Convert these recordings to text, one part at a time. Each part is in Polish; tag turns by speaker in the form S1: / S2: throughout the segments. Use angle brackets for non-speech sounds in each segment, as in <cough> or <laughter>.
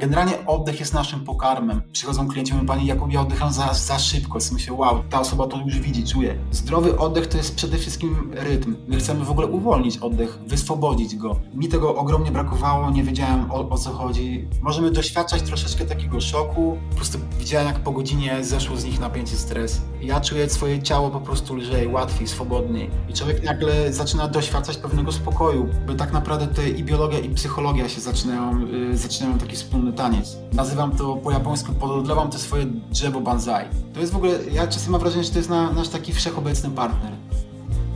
S1: Generalnie oddech jest naszym pokarmem. Przychodzą klienci, mówią, Pani Jakub, ja oddycham za, za szybko. Jest myślę, wow, ta osoba to już widzi, czuje. Zdrowy oddech to jest przede wszystkim rytm. My chcemy w ogóle uwolnić oddech, wyswobodzić go. Mi tego ogromnie brakowało, nie wiedziałem o, o co chodzi. Możemy doświadczać troszeczkę takiego szoku. Po prostu widziałem, jak po godzinie zeszło z nich napięcie, stres. Ja czuję swoje ciało po prostu lżej, łatwiej, swobodniej. I człowiek nagle zaczyna doświadczać pewnego spokoju, bo tak naprawdę tutaj i biologia, i psychologia się zaczynają, yy, zaczynają taki wspólny taniec. Nazywam to po japońsku, pododlewam to swoje drzewo banzai. To jest w ogóle, ja czasem mam wrażenie, że to jest na, nasz taki wszechobecny partner.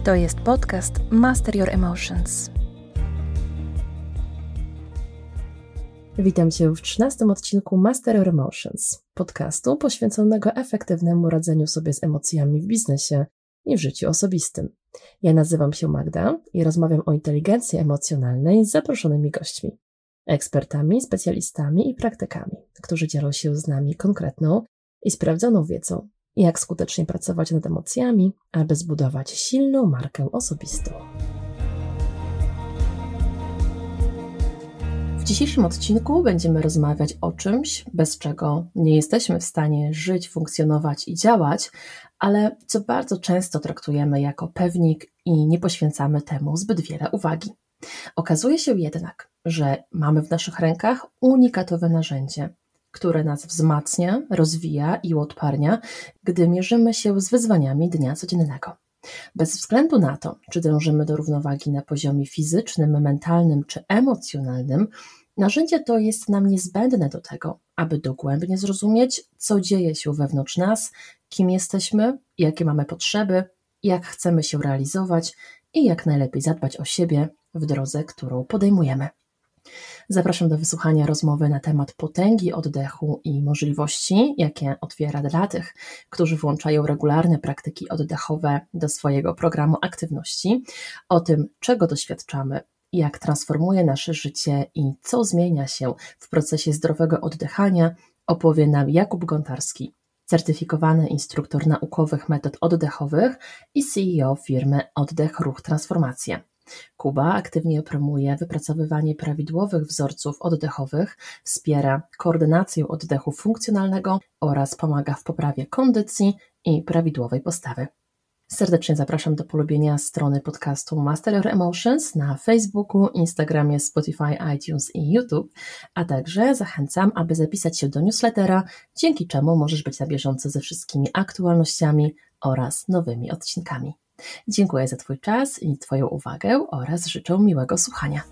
S2: To jest podcast Master Your Emotions. Witam Cię w 13 odcinku Master Your Emotions, podcastu poświęconego efektywnemu radzeniu sobie z emocjami w biznesie i w życiu osobistym. Ja nazywam się Magda i rozmawiam o inteligencji emocjonalnej z zaproszonymi gośćmi, ekspertami, specjalistami i praktykami, którzy dzielą się z nami konkretną i sprawdzoną wiedzą, jak skutecznie pracować nad emocjami, aby zbudować silną markę osobistą. W dzisiejszym odcinku będziemy rozmawiać o czymś, bez czego nie jesteśmy w stanie żyć, funkcjonować i działać, ale co bardzo często traktujemy jako pewnik i nie poświęcamy temu zbyt wiele uwagi. Okazuje się jednak, że mamy w naszych rękach unikatowe narzędzie, które nas wzmacnia, rozwija i uodparnia, gdy mierzymy się z wyzwaniami dnia codziennego. Bez względu na to, czy dążymy do równowagi na poziomie fizycznym, mentalnym czy emocjonalnym, narzędzie to jest nam niezbędne do tego, aby dogłębnie zrozumieć, co dzieje się wewnątrz nas, kim jesteśmy, jakie mamy potrzeby, jak chcemy się realizować i jak najlepiej zadbać o siebie w drodze, którą podejmujemy. Zapraszam do wysłuchania rozmowy na temat potęgi oddechu i możliwości, jakie otwiera dla tych, którzy włączają regularne praktyki oddechowe do swojego programu aktywności, o tym, czego doświadczamy, jak transformuje nasze życie i co zmienia się w procesie zdrowego oddychania, opowie nam Jakub Gontarski, certyfikowany instruktor naukowych metod oddechowych i CEO firmy Oddech Ruch Transformacja. Kuba aktywnie promuje wypracowywanie prawidłowych wzorców oddechowych, wspiera koordynację oddechu funkcjonalnego oraz pomaga w poprawie kondycji i prawidłowej postawy. Serdecznie zapraszam do polubienia strony podcastu Master Your Emotions na Facebooku, Instagramie, Spotify, iTunes i YouTube, a także zachęcam, aby zapisać się do newslettera, dzięki czemu możesz być na bieżąco ze wszystkimi aktualnościami oraz nowymi odcinkami. Dziękuję za Twój czas i Twoją uwagę oraz życzę miłego słuchania.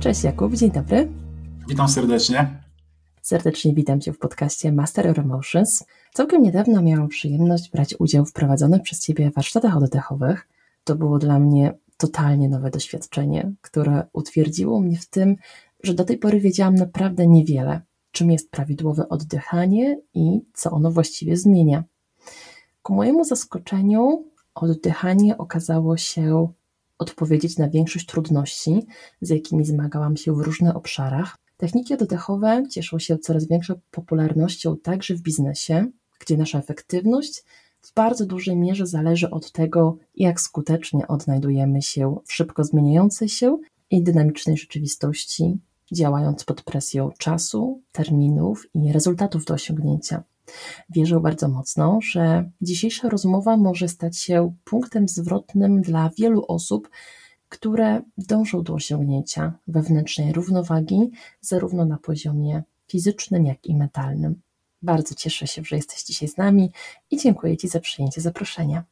S2: Cześć Jakub, dzień dobry.
S1: Witam serdecznie.
S2: Serdecznie witam Cię w podcaście Master Your Emotions. Całkiem niedawno miałam przyjemność brać udział w prowadzonych przez Ciebie warsztatach oddechowych. To było dla mnie totalnie nowe doświadczenie, które utwierdziło mnie w tym, że do tej pory wiedziałam naprawdę niewiele czym jest prawidłowe oddychanie i co ono właściwie zmienia. Ku mojemu zaskoczeniu, oddychanie okazało się odpowiedzieć na większość trudności, z jakimi zmagałam się w różnych obszarach. Techniki oddechowe cieszą się coraz większą popularnością także w biznesie, gdzie nasza efektywność w bardzo dużej mierze zależy od tego, jak skutecznie odnajdujemy się w szybko zmieniającej się i dynamicznej rzeczywistości działając pod presją czasu, terminów i rezultatów do osiągnięcia. Wierzę bardzo mocno, że dzisiejsza rozmowa może stać się punktem zwrotnym dla wielu osób, które dążą do osiągnięcia wewnętrznej równowagi, zarówno na poziomie fizycznym, jak i mentalnym. Bardzo cieszę się, że jesteś dzisiaj z nami i dziękuję Ci za przyjęcie zaproszenia.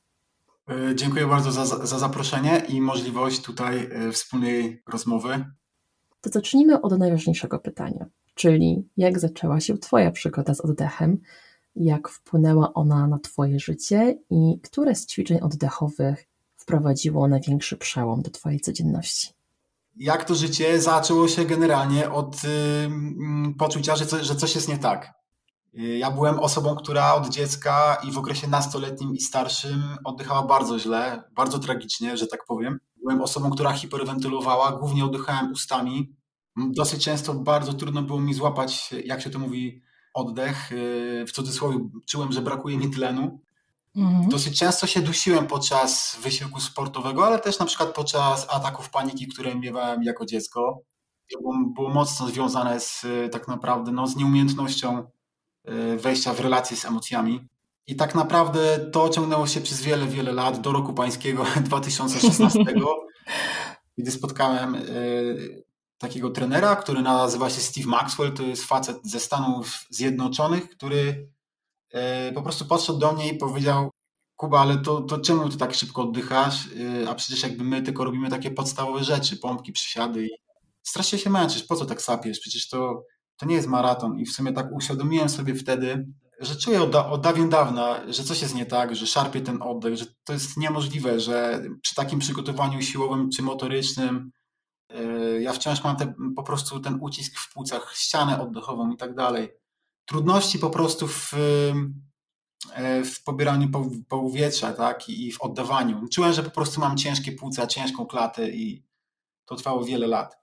S1: Dziękuję bardzo za, za zaproszenie i możliwość tutaj e, wspólnej rozmowy
S2: to zacznijmy od najważniejszego pytania, czyli jak zaczęła się Twoja przygoda z oddechem, jak wpłynęła ona na Twoje życie i które z ćwiczeń oddechowych wprowadziło największy przełom do Twojej codzienności?
S1: Jak to życie zaczęło się generalnie od poczucia, że, co, że coś jest nie tak. Ja byłem osobą, która od dziecka i w okresie nastoletnim i starszym oddychała bardzo źle, bardzo tragicznie, że tak powiem. Byłem osobą, która hiperwentylowała, głównie oddychałem ustami. Dosyć często bardzo trudno było mi złapać, jak się to mówi, oddech. W cudzysłowie czułem, że brakuje mi tlenu. Mhm. Dosyć często się dusiłem podczas wysiłku sportowego, ale też na przykład podczas ataków paniki, które miewałem jako dziecko. To było, było mocno związane z tak naprawdę no, z nieumiejętnością wejścia w relacje z emocjami. I tak naprawdę to ciągnęło się przez wiele, wiele lat do roku pańskiego <laughs> 2016, kiedy <laughs> spotkałem y, takiego trenera, który nazywa się Steve Maxwell. To jest facet ze Stanów Zjednoczonych, który y, po prostu podszedł do mnie i powiedział: Kuba, ale to, to czemu ty tak szybko oddychasz? Y, a przecież jakby my tylko robimy takie podstawowe rzeczy, pompki, przysiady i strasznie się męczysz, po co tak sapiesz? Przecież to, to nie jest maraton. I w sumie tak uświadomiłem sobie wtedy, że czuję od, od dawien dawna, że coś jest nie tak, że szarpie ten oddech, że to jest niemożliwe, że przy takim przygotowaniu siłowym czy motorycznym yy, ja wciąż mam te, po prostu ten ucisk w płucach, ścianę oddechową i tak dalej. Trudności po prostu w, yy, w pobieraniu powietrza tak? I w oddawaniu. Czułem, że po prostu mam ciężkie płuca, ciężką klatę i to trwało wiele lat.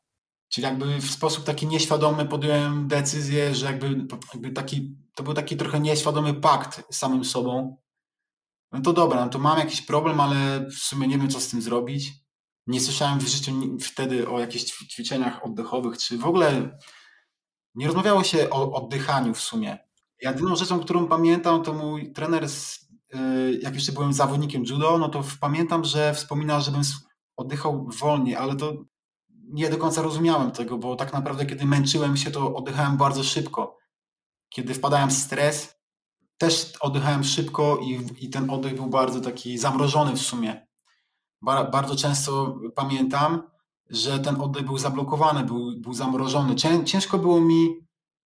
S1: Czyli jakby w sposób taki nieświadomy podjąłem decyzję, że jakby, jakby taki, to był taki trochę nieświadomy pakt z samym sobą. No to dobra, no to mam jakiś problem, ale w sumie nie wiem, co z tym zrobić. Nie słyszałem w życiu wtedy o jakichś ćwiczeniach oddechowych, czy w ogóle nie rozmawiało się o oddychaniu w sumie. Jedyną rzeczą, którą pamiętam, to mój trener, z, y, jak jeszcze byłem zawodnikiem judo, no to pamiętam, że wspominał, żebym oddychał wolniej, ale to nie do końca rozumiałem tego, bo tak naprawdę, kiedy męczyłem się, to oddychałem bardzo szybko. Kiedy wpadałem w stres, też oddychałem szybko i, i ten oddech był bardzo taki zamrożony w sumie. Bar, bardzo często pamiętam, że ten oddech był zablokowany, był, był zamrożony. Ciężko było mi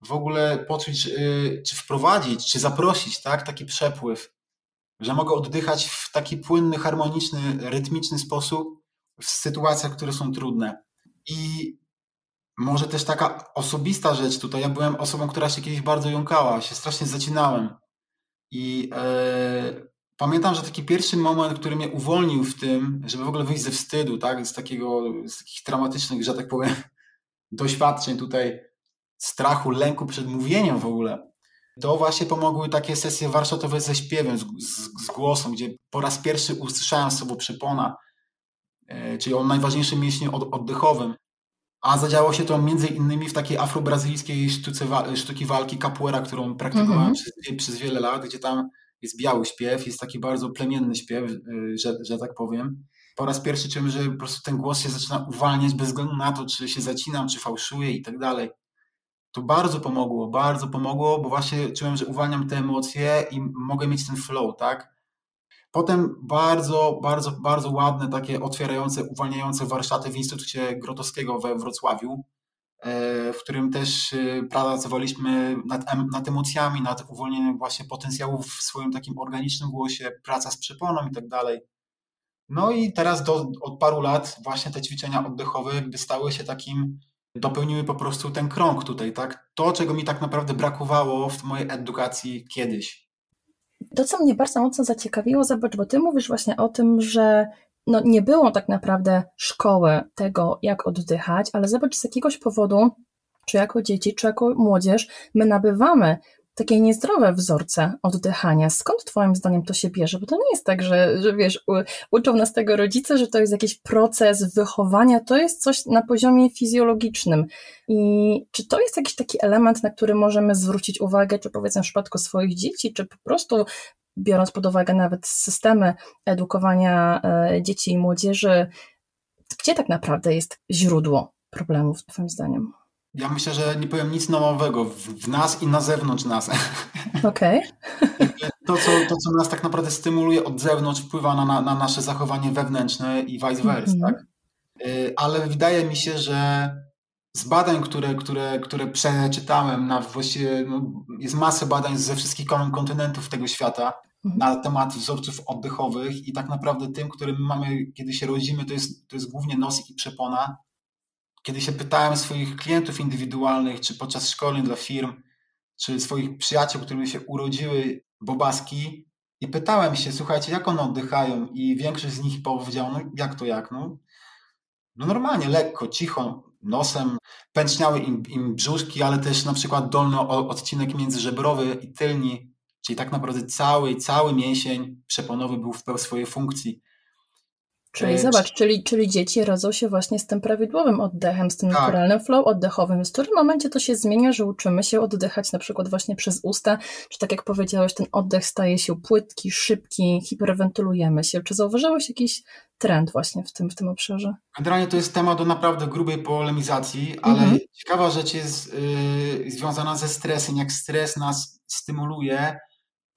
S1: w ogóle poczuć, yy, czy wprowadzić, czy zaprosić tak, taki przepływ, że mogę oddychać w taki płynny, harmoniczny, rytmiczny sposób w sytuacjach, które są trudne. I może też taka osobista rzecz tutaj. Ja byłem osobą, która się kiedyś bardzo jąkała, się strasznie zacinałem. I e, pamiętam, że taki pierwszy moment, który mnie uwolnił w tym, żeby w ogóle wyjść ze wstydu, tak, z takiego, z takich traumatycznych, że tak powiem, <laughs> doświadczeń tutaj, strachu, lęku przed mówieniem w ogóle, to właśnie pomogły takie sesje warsztatowe ze śpiewem, z, z, z głosem, gdzie po raz pierwszy usłyszałem słowo przepona, E, czyli o najważniejszym mięśniu oddechowym. A zadziało się to między innymi w takiej afrobrazylijskiej sztuce, sztuki walki capoeira, którą praktykowałem mm -hmm. przez, przez, wiele lat, gdzie tam jest biały śpiew, jest taki bardzo plemienny śpiew, e, że, że tak powiem. Po raz pierwszy czułem, że po prostu ten głos się zaczyna uwalniać bez względu na to, czy się zacinam, czy fałszuję i tak dalej. To bardzo pomogło, bardzo pomogło, bo właśnie czułem, że uwalniam te emocje i mogę mieć ten flow, tak? Potem bardzo, bardzo, bardzo ładne, takie otwierające, uwalniające warsztaty w Instytucie Grotowskiego we Wrocławiu, e, w którym też e, pracowaliśmy nad, nad emocjami, nad uwolnieniem właśnie potencjałów w swoim takim organicznym głosie, praca z przeponą i tak dalej. No i teraz do, od paru lat właśnie te ćwiczenia oddechowe jakby stały się takim, dopełniły po prostu ten krąg tutaj, tak? To, czego mi tak naprawdę brakowało w mojej edukacji kiedyś.
S2: To, co mnie bardzo mocno zaciekawiło, zobacz, bo ty mówisz właśnie o tym, że no, nie było tak naprawdę szkoły tego, jak oddychać, ale zobacz, z jakiegoś powodu, czy jako dzieci, czy jako młodzież, my nabywamy takie niezdrowe wzorce oddychania. Skąd Twoim zdaniem to się bierze? Bo to nie jest tak, że, że wiesz, u, uczą nas tego rodzice, że to jest jakiś proces wychowania, to jest coś na poziomie fizjologicznym. I czy to jest jakiś taki element, na który możemy zwrócić uwagę, czy powiedzmy w przypadku swoich dzieci, czy po prostu biorąc pod uwagę nawet systemy edukowania e, dzieci i młodzieży, gdzie tak naprawdę jest źródło problemów, Twoim zdaniem?
S1: Ja myślę, że nie powiem nic nowego w, nas i na zewnątrz nas. <laughs>
S2: Okej. Okay. <laughs>
S1: To, co, to, co nas tak naprawdę stymuluje od zewnątrz, wpływa na, na, na nasze zachowanie wewnętrzne i vice versa, mm -hmm. tak? Y, ale wydaje mi się, że z badań, które, które, które przeczytałem, na właściwie no, jest masę badań ze wszystkich kontynentów tego świata mm -hmm. na temat wzorców oddechowych i tak naprawdę tym, którym mamy, kiedy się rodzimy, to jest, to jest głównie nos i przepona kiedy się pytałem swoich klientów indywidualnych, czy podczas szkoleń dla firm, czy swoich przyjaciół, którym się urodziły bobaski, i pytałem się, słuchajcie, jak one oddychają? I większość z nich powiedziała, no jak to jak? No, no normalnie, lekko, cicho, nosem, pęczniały im, im brzuszki, ale też na przykład dolny odcinek międzyżebrowy i tylni Czyli tak naprawdę cały, cały mięsień przeponowy był w swojej funkcji.
S2: Czyli zobacz, czyli, czyli dzieci rodzą się właśnie z tym prawidłowym oddechem, z tym tak. naturalnym flow oddechowym. W którym momencie to się zmienia, że uczymy się oddychać na przykład właśnie przez usta, czy tak jak powiedziałeś, ten oddech staje się płytki, szybki, hiperwentylujemy się. Czy zauważyłeś jakiś trend właśnie w tym, w tym obszarze?
S1: Generalnie to jest temat do naprawdę grubej polemizacji, ale mhm. ciekawa rzecz jest yy, związana ze stresem, jak stres nas stymuluje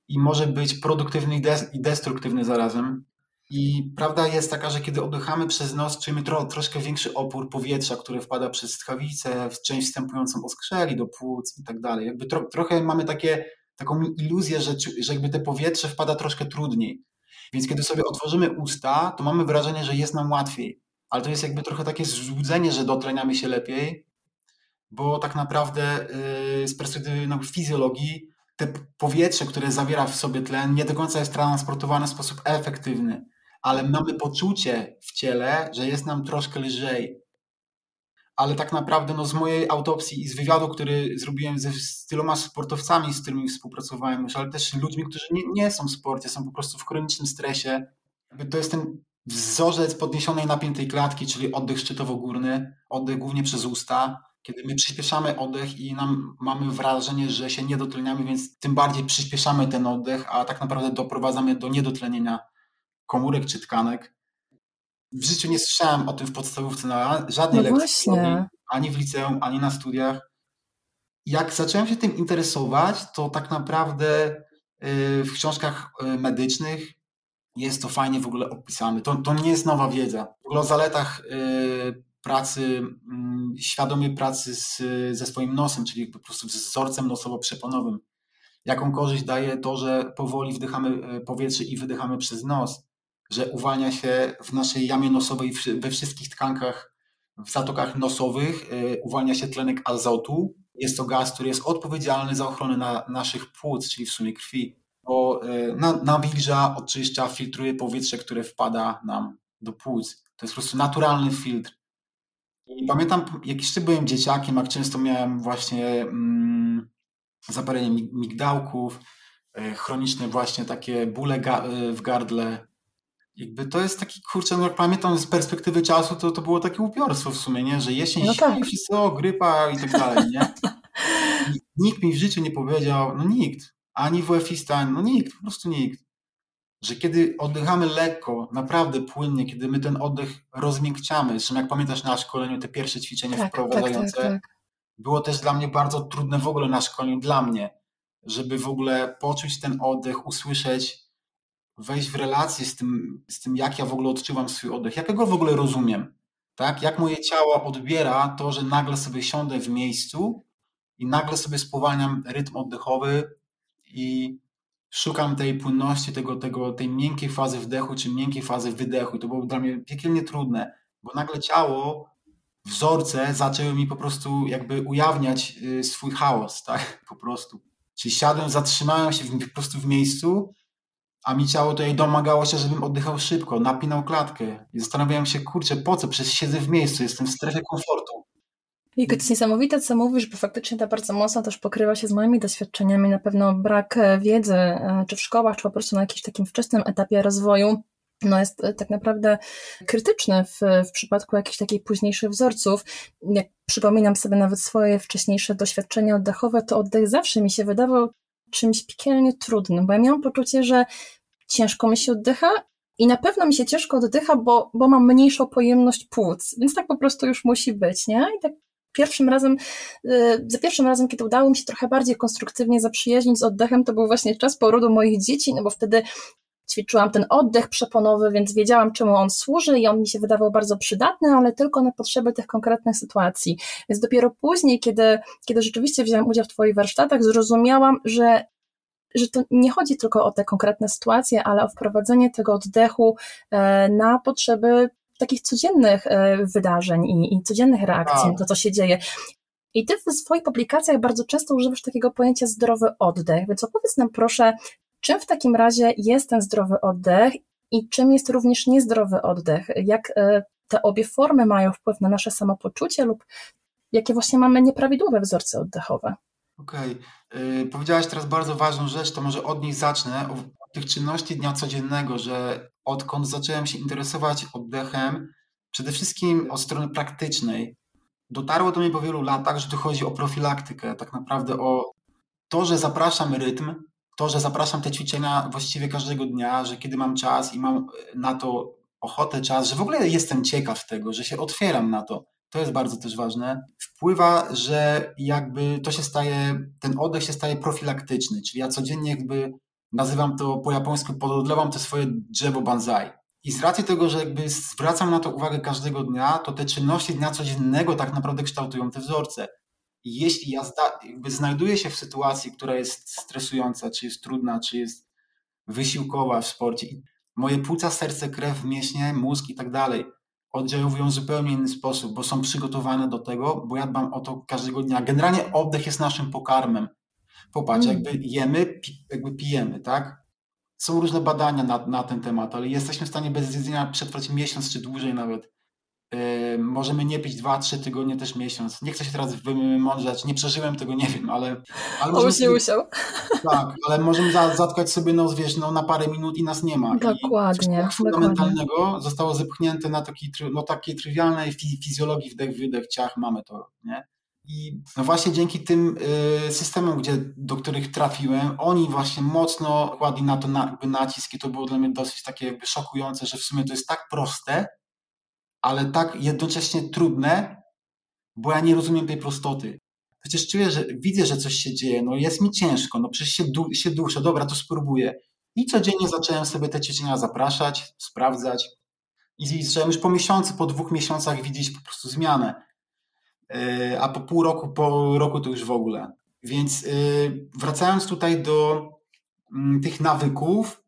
S1: i może być produktywny i destruktywny zarazem. I prawda jest taka, że kiedy oddychamy przez nos, czujemy tro, troszkę większy opór powietrza, które wpada przez tchawicę, w część wstępującą oskrzeli do płuc i tak dalej. Jakby tro, trochę mamy takie, taką iluzję, że, że jakby te powietrze wpada troszkę trudniej. Więc kiedy sobie otworzymy usta, to mamy wrażenie, że jest nam łatwiej. Ale to jest jakby trochę takie złudzenie, że dotleniamy się lepiej, bo tak naprawdę yy, z perspektywy no, fizjologii te powietrze, które zawiera w sobie tlen, nie do końca jest transportowane w sposób efektywny ale mamy poczucie w ciele, że jest nam troszkę lżej. Ale tak naprawdę no, z mojej autopsji i z wywiadu, który zrobiłem ze, z tyloma sportowcami, z którymi współpracowałem już, ale też ludźmi, którzy nie, nie są w sporcie, są po prostu w chronicznym stresie. To jest ten wzorzec podniesionej napiętej klatki, czyli oddech szczytowo-górny, oddech głównie przez usta, kiedy my przyspieszamy oddech i nam mamy wrażenie, że się nie dotleniamy, więc tym bardziej przyspieszamy ten oddech, a tak naprawdę doprowadzamy do niedotlenienia komórek czy tkanek. W życiu nie słyszałem o tym w podstawówce na żadnej no lekcji, ani w liceum, ani na studiach. Jak zacząłem się tym interesować, to tak naprawdę y, w książkach y, medycznych jest to fajnie w ogóle opisane. To, to nie jest nowa wiedza. W ogóle o zaletach y, pracy, mm, świadomej pracy z, ze swoim nosem, czyli po prostu z wzorcem nosowo-przeponowym. Jaką korzyść daje to, że powoli wdychamy powietrze i wydychamy przez nos że uwalnia się w naszej jamie nosowej we wszystkich tkankach, w zatokach nosowych, y, uwalnia się tlenek azotu. Jest to gaz, który jest odpowiedzialny za ochronę na naszych płuc, czyli w sumie krwi, bo y, nawilża, oczyszcza, filtruje powietrze, które wpada nam do płuc. To jest po prostu naturalny filtr. I pamiętam, jak jeszcze byłem dzieciakiem, jak często miałem właśnie mm, zapalenie migdałków, y, chroniczne właśnie takie bóle w gardle, jakby to jest taki, kurczę, no jak pamiętam z perspektywy czasu, to, to było takie upiorstwo w sumie, nie? Że jesień, no tak. wszyscy, o, grypa i tak dalej, nie? <laughs> nikt mi w życiu nie powiedział, no nikt, ani WF-ista, no nikt, po prostu nikt, że kiedy oddychamy lekko, naprawdę płynnie, kiedy my ten oddech rozmiękciamy, zresztą jak pamiętasz na szkoleniu, te pierwsze ćwiczenia tak, wprowadzające, tak, tak, tak. było też dla mnie bardzo trudne w ogóle na szkoleniu, dla mnie, żeby w ogóle poczuć ten oddech, usłyszeć, wejść w relację z tym, z tym, jak ja w ogóle odczuwam swój oddech, jak ja go w ogóle rozumiem, tak? Jak moje ciało odbiera to, że nagle sobie siądę w miejscu i nagle sobie spowalniam rytm oddechowy i szukam tej płynności, tego, tego, tej miękkiej fazy wdechu czy miękkiej fazy wydechu. I to było dla mnie piekielnie trudne, bo nagle ciało, wzorce zaczęły mi po prostu jakby ujawniać y, swój chaos, tak? Po prostu. Czyli siadłem, zatrzymałem się po prostu w miejscu a mi ciało tutaj domagało się, żebym oddychał szybko, napinał klatkę. I zastanawiałem się, kurczę, po co? Przecież siedzę w miejscu, jestem w strefie komfortu.
S2: I to jest niesamowite, co mówisz, bo faktycznie to bardzo mocno też pokrywa się z moimi doświadczeniami. Na pewno brak e, wiedzy, e, czy w szkołach, czy po prostu na jakimś takim wczesnym etapie rozwoju, no jest e, tak naprawdę krytyczny w, w przypadku jakichś takich późniejszych wzorców. Jak przypominam sobie nawet swoje wcześniejsze doświadczenia oddechowe, to oddech zawsze mi się wydawał czymś piekielnie trudnym, bo ja miałam poczucie, że ciężko mi się oddycha i na pewno mi się ciężko oddycha, bo, bo mam mniejszą pojemność płuc, więc tak po prostu już musi być, nie? I tak pierwszym razem, y, za pierwszym razem, kiedy udało mi się trochę bardziej konstruktywnie zaprzyjaźnić z oddechem, to był właśnie czas porodu moich dzieci, no bo wtedy ćwiczyłam ten oddech przeponowy, więc wiedziałam, czemu on służy i on mi się wydawał bardzo przydatny, ale tylko na potrzeby tych konkretnych sytuacji. Więc dopiero później, kiedy, kiedy rzeczywiście wziąłem udział w Twoich warsztatach, zrozumiałam, że że to nie chodzi tylko o te konkretne sytuacje, ale o wprowadzenie tego oddechu e, na potrzeby takich codziennych e, wydarzeń i, i codziennych reakcji na to, co się dzieje. I ty w swoich publikacjach bardzo często używasz takiego pojęcia zdrowy oddech, więc opowiedz nam proszę, czym w takim razie jest ten zdrowy oddech i czym jest również niezdrowy oddech? Jak e, te obie formy mają wpływ na nasze samopoczucie lub jakie właśnie mamy nieprawidłowe wzorce oddechowe?
S1: Okej. Okay. Powiedziałaś teraz bardzo ważną rzecz, to może od niej zacznę. Od tych czynności dnia codziennego, że odkąd zacząłem się interesować oddechem, przede wszystkim od strony praktycznej, dotarło do mnie po wielu latach, że tu chodzi o profilaktykę, tak naprawdę o to, że zapraszam rytm, to, że zapraszam te ćwiczenia właściwie każdego dnia, że kiedy mam czas i mam na to ochotę, czas, że w ogóle jestem ciekaw tego, że się otwieram na to, to jest bardzo też ważne, wpływa, że jakby to się staje, ten oddech się staje profilaktyczny, czyli ja codziennie jakby nazywam to po japońsku, pododlewam to swoje drzewo banzai. I z racji tego, że jakby zwracam na to uwagę każdego dnia, to te czynności dnia codziennego tak naprawdę kształtują te wzorce. Jeśli ja jakby znajduję się w sytuacji, która jest stresująca, czy jest trudna, czy jest wysiłkowa w sporcie, moje płuca, serce, krew, mięśnie, mózg i tak dalej oddziałują w zupełnie inny sposób, bo są przygotowane do tego, bo ja dbam o to każdego dnia. Generalnie oddech jest naszym pokarmem. Popatrz, mm. jakby jemy, jakby pijemy, tak? Są różne badania na, na ten temat, ale jesteśmy w stanie bez jedzenia przetrwać miesiąc czy dłużej nawet. Yy, możemy nie pić dwa, trzy tygodnie, też miesiąc. Nie chcę się teraz wymądrzać, nie przeżyłem tego, nie wiem, ale... ale
S2: możemy nie musiał.
S1: Tak, ale możemy za, zatkać sobie nos, wiesz, no, na parę minut i nas nie ma.
S2: Dokładnie.
S1: I fundamentalnego dokładnie. zostało zepchnięte na taki, no, takiej trywialnej fizjologii wdech, wydech, ciach, mamy to, nie? I no właśnie dzięki tym y, systemom, gdzie, do których trafiłem, oni właśnie mocno kładli na to na, nacisk i to było dla mnie dosyć takie jakby szokujące, że w sumie to jest tak proste, ale tak jednocześnie trudne, bo ja nie rozumiem tej prostoty. Przecież czuję, że widzę, że coś się dzieje, no jest mi ciężko, no przecież się, du się duszę, dobra, to spróbuję. I codziennie zacząłem sobie te ćwiczenia zapraszać, sprawdzać i zacząłem już po miesiącu, po dwóch miesiącach widzieć po prostu zmianę. Yy, a po pół roku, po roku to już w ogóle. Więc yy, wracając tutaj do mm, tych nawyków,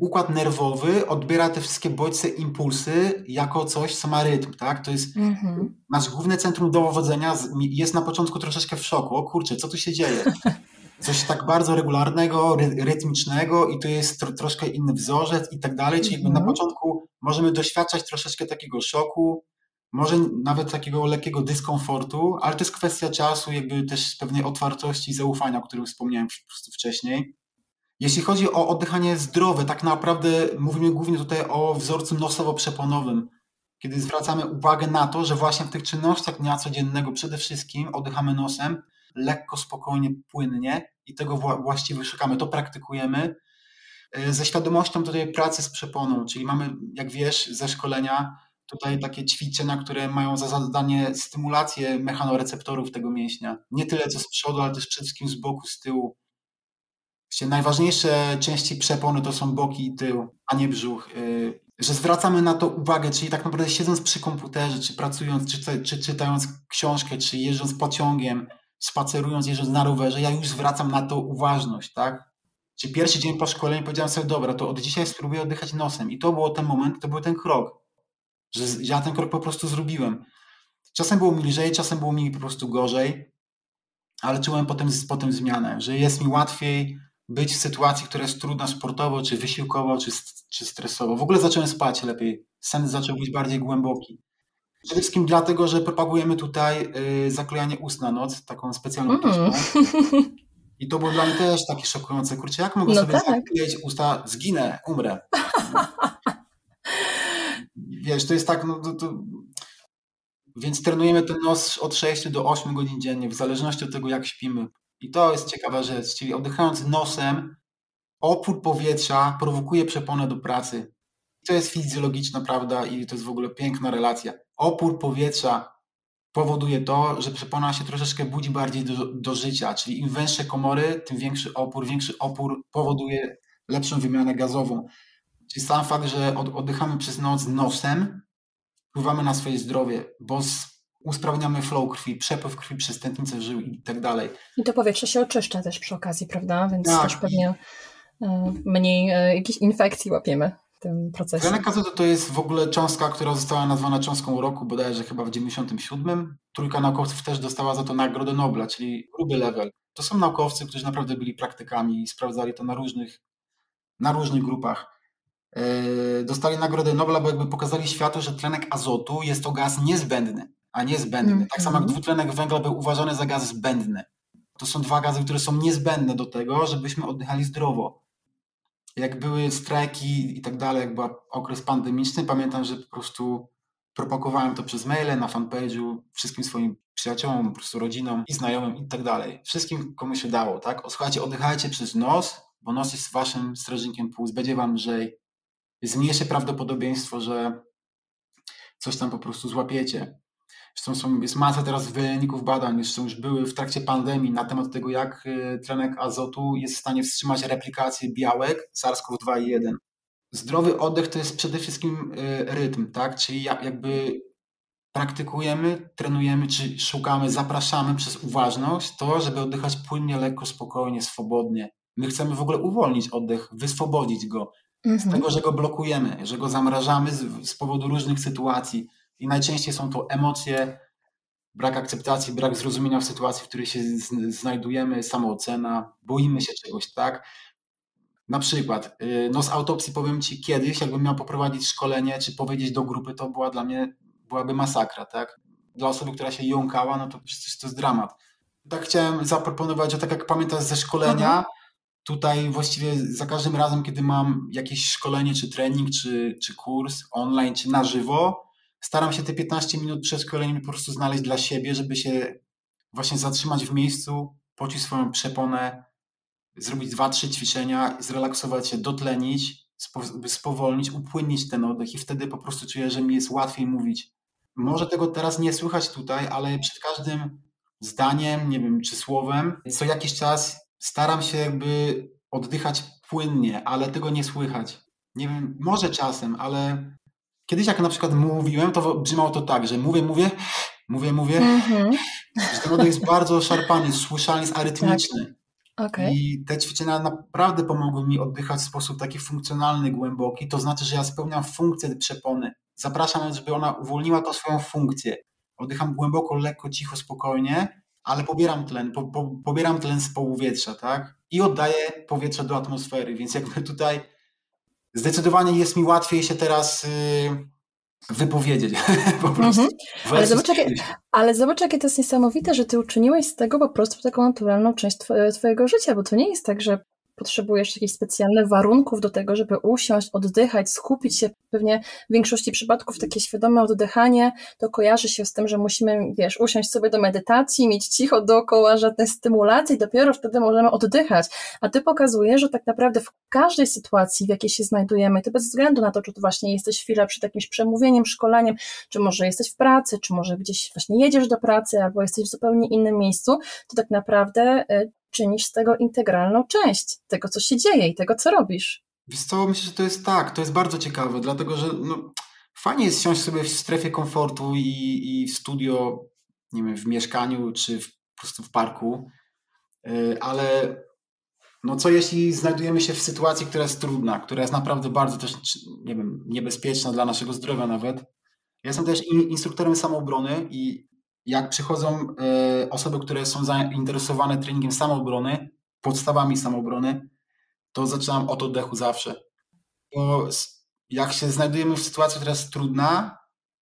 S1: układ nerwowy odbiera te wszystkie bodźce, impulsy jako coś, co ma rytm, tak? To jest nasz główne centrum dowodzenia jest na początku troszeczkę w szoku. O kurczę, co tu się dzieje? <laughs> Coś tak bardzo regularnego, ry- rytmicznego i tu jest tro- troszkę inny wzorzec i tak dalej. Czyli mm-hmm. na mhm. początku możemy doświadczać troszeczkę takiego szoku, może nawet takiego lekkiego dyskomfortu, ale to jest kwestia czasu, jakby też pewnej otwartości i zaufania, o którym wspomniałem po prostu wcześniej. Jeśli chodzi o oddychanie zdrowe, tak naprawdę mówimy głównie tutaj o wzorcu nosowo-przeponowym, kiedy zwracamy uwagę na to, że właśnie w tych czynnościach dnia codziennego przede wszystkim oddychamy nosem lekko, spokojnie, płynnie i tego właściwie szukamy. To praktykujemy e, ze świadomością tutaj pracy z przeponą, czyli mamy, jak wiesz, ze szkolenia tutaj takie ćwiczenia, które mają za zadanie stymulację mechanoreceptorów tego mięśnia. Nie tyle co z przodu, ale też przede wszystkim z boku, z tyłu najważniejsze części przepony to są boki i tył, a nie brzuch. Y, że zwracamy na to uwagę, czyli tak naprawdę siedząc przy komputerze, czy pracując, czy, czy czytając książkę, czy jeżdżąc pociągiem, spacerując, jeżdżąc na rowerze, ja już zwracam na to uważność, tak? Czy pierwszy dzień po szkoleniu powiedziałem sobie, dobra, to od dzisiaj spróbuję oddychać nosem. I to był ten moment, to był ten krok, że ja ten krok po prostu zrobiłem. Czasem było mi lżej, czasem było mi po prostu gorzej, ale czułem potem, potem zmianę, że jest mi łatwiej być w sytuacji, która jest trudna sportowo, czy wysiłkowo, czy, czy stresowo. W ogóle zacząłem spać lepiej. Sen zaczął być bardziej głęboki. Przede wszystkim dlatego, że propagujemy tutaj y, zaklejanie ust na noc, taką specjalną mm. I to było dla mnie też takie szokujące. Kurczę, jak mogę no sobie tak. zakleić usta? Zginę, umrę. Wiesz, to jest tak, no to, to... Więc trenujemy ten nos od 6 do 8 godzin dziennie, w zależności od tego, jak śpimy. I to jest ciekawa rzecz, czyli oddychając nosem, opór powietrza prowokuje przeponę do pracy. To jest fizjologiczna prawda i to jest w ogóle piękna relacja. Opór powietrza powoduje to, że przepona się troszeczkę budzi bardziej do, do życia, czyli im węższe komory, tym większy opór, większy opór powoduje lepszą wymianę gazową. Czyli sam fakt, że oddychamy przez noc nosem, wpływamy na swoje zdrowie, bo z usprawniamy flow krwi, przepływ krwi przez tętnicę żył i tak dalej.
S2: I to powietrze się oczyszcza też przy okazji, prawda? Więc tak, też pewnie. E, mniej e, jakichś infekcji łapiemy w tym procesie.
S1: Tlenek azotu to jest w ogóle cząstka, która została nazwana cząstką roku bodajże chyba w 97. Trójka naukowców też dostała za to Nagrodę Nobla, czyli gruby level. To są naukowcy, którzy naprawdę byli praktykami i sprawdzali to na różnych, na różnych grupach. E, dostali Nagrodę Nobla, bo jakby pokazali światu, że tlenek azotu jest to gaz niezbędny a nie zbędny. Tak samo jak mhm. dwutlenek węgla był uważany za gaz zbędny. To są dwa gazy, które są niezbędne do tego, żebyśmy oddychali zdrowo. Jak były strajki i tak dalej, jak był okres pandemiczny, pamiętam, że po prostu propagowałem to przez maile, na fanpage'u, wszystkim swoim przyjaciołom, po prostu rodzinom i znajomym i tak dalej. Wszystkim, komu się dało, tak? Słuchajcie, oddychajcie przez nos, bo nos jest waszym strażnikiem płuc, będzie wam lżej. Jest mniejsze prawdopodobieństwo, że coś tam po prostu złapiecie. Zresztą są, jest masa teraz wyników badań, zresztą już były w trakcie pandemii na temat tego, jak y, tlenek azotu jest w stanie wstrzymać replikację białek SARS-CoV-2 i 1. Zdrowy oddech to jest przede wszystkim y, rytm, tak? Czyli jakby praktykujemy, trenujemy, czy szukamy, zapraszamy przez uważność to, żeby oddychać płynnie, lekko, spokojnie, swobodnie. My chcemy w ogóle uwolnić oddech, wyswobodzić go mhm. z tego, że go blokujemy, że go zamrażamy z, z powodu różnych sytuacji. I najczęściej są to emocje, brak akceptacji, brak zrozumienia w sytuacji, w której się znajdujemy, samoocena, boimy się czegoś, tak? Na przykład, y, no z autopsji powiem Ci kiedyś, jakbym miał poprowadzić szkolenie, czy powiedzieć do grupy, to była dla mnie, byłaby masakra, tak? Dla osoby, która się jąkała, no to przecież to jest dramat. Tak chciałem zaproponować, że tak jak pamiętasz ze szkolenia, mhm. tutaj właściwie za każdym razem, kiedy mam jakieś szkolenie, czy trening, czy, czy kurs online, czy na żywo, staram się te 15 minut przed szkoleniem po prostu znaleźć dla siebie, żeby się właśnie zatrzymać w miejscu, poczuć swoją przeponę, zrobić dwa, trzy ćwiczenia, zrelaksować się, dotlenić, spowolnić, upłynnić ten oddech i wtedy po prostu czuję, że mi jest łatwiej mówić. Może tego teraz nie słychać tutaj, ale przed każdym zdaniem, nie wiem, czy słowem, co jakiś czas staram się jakby oddychać płynnie, ale tego nie słychać. Nie wiem, może czasem, ale kiedyś jak na przykład mówiłem, to brzmiało to tak, że mówię, mówię, mówię, mówię, mm-hmm. że ten oddech jest bardzo szarpany, słyszalny, jest arytmiczny. Tak. Okay. I te ćwiczenia naprawdę pomogły mi oddychać w sposób taki funkcjonalny, głęboki. To znaczy, że ja spełniam funkcję przepony. Zapraszam, żeby ona uwolniła to swoją funkcję. Oddycham głęboko, lekko, cicho, spokojnie, ale pobieram tlen, po, po, pobieram tlen z powietrza, tak? I oddaję powietrze do atmosfery, więc jakby tutaj zdecydowanie jest mi łatwiej się teraz yy, wypowiedzieć <laughs> po prostu. Mhm.
S2: Ale, zobacz, jakie, ale zobacz, jakie to jest niesamowite, że ty uczyniłeś z tego po prostu taką naturalną część twojego życia, bo to nie jest tak, że potrzebujesz jakichś specjalnych warunków do tego, żeby usiąść, oddychać, skupić się. Pewnie w większości przypadków takie świadome oddychanie to kojarzy się z tym, że musimy, wiesz, usiąść sobie do medytacji, mieć cicho dookoła, żadnej stymulacji, dopiero wtedy możemy oddychać. A ty pokazujesz, że tak naprawdę w każdej sytuacji, w jakiej się znajdujemy, ty bez względu na to, czy tu właśnie jesteś chwilę przed jakimś przemówieniem, szkoleniem, czy może jesteś w pracy, czy może gdzieś właśnie jedziesz do pracy, albo jesteś w zupełnie innym miejscu, to tak naprawdę y, czynisz z tego integralną część tego, co się dzieje i tego, co robisz.
S1: Wiesz co, myślę, że to jest tak, to jest bardzo ciekawe, dlatego że no, fajnie jest siąść sobie w strefie komfortu i, i w studio, nie wiem, w mieszkaniu czy w, po prostu w parku, yy, ale no co jeśli znajdujemy się w sytuacji, która jest trudna, która jest naprawdę bardzo też, nie wiem, niebezpieczna dla naszego zdrowia nawet. Ja jestem też instruktorem samoobrony i jak przychodzą e, osoby, które są zainteresowane treningiem samoobrony, podstawami samoobrony, to zaczynam od oddechu zawsze. Bo jak się znajdujemy w sytuacji, która jest trudna,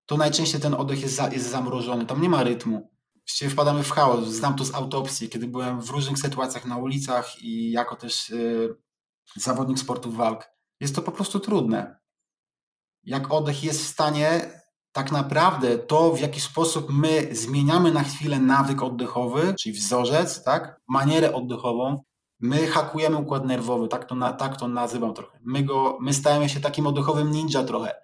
S1: to najczęściej ten oddech jest, za, jest zamrożony, tam nie ma rytmu. Właściwie wpadamy w chaos. Znam to z autopsji, kiedy byłem w różnych sytuacjach na ulicach i jako też yy, zawodnik sportów walk. Jest to po prostu trudne. Jak oddech jest w stanie tak naprawdę to, w jaki sposób my zmieniamy na chwilę nawyk oddechowy, czyli wzorzec, tak, manierę oddechową, my hakujemy układ nerwowy, tak to, na, tak to nazywam trochę. My, go, my stajemy się takim oddechowym ninja trochę.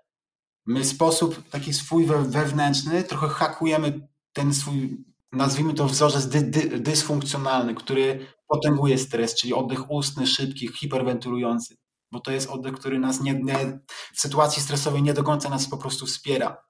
S1: My sposób taki swój wewnętrzny trochę hakujemy ten swój, nazwijmy to wzorzec dy, dy, dysfunkcjonalny, który potęguje stres, czyli oddech ustny, szybki, hiperwentylujący. Bo to jest oddech, który nas nie, nie, w sytuacji stresowej nie do końca nas po prostu wspiera.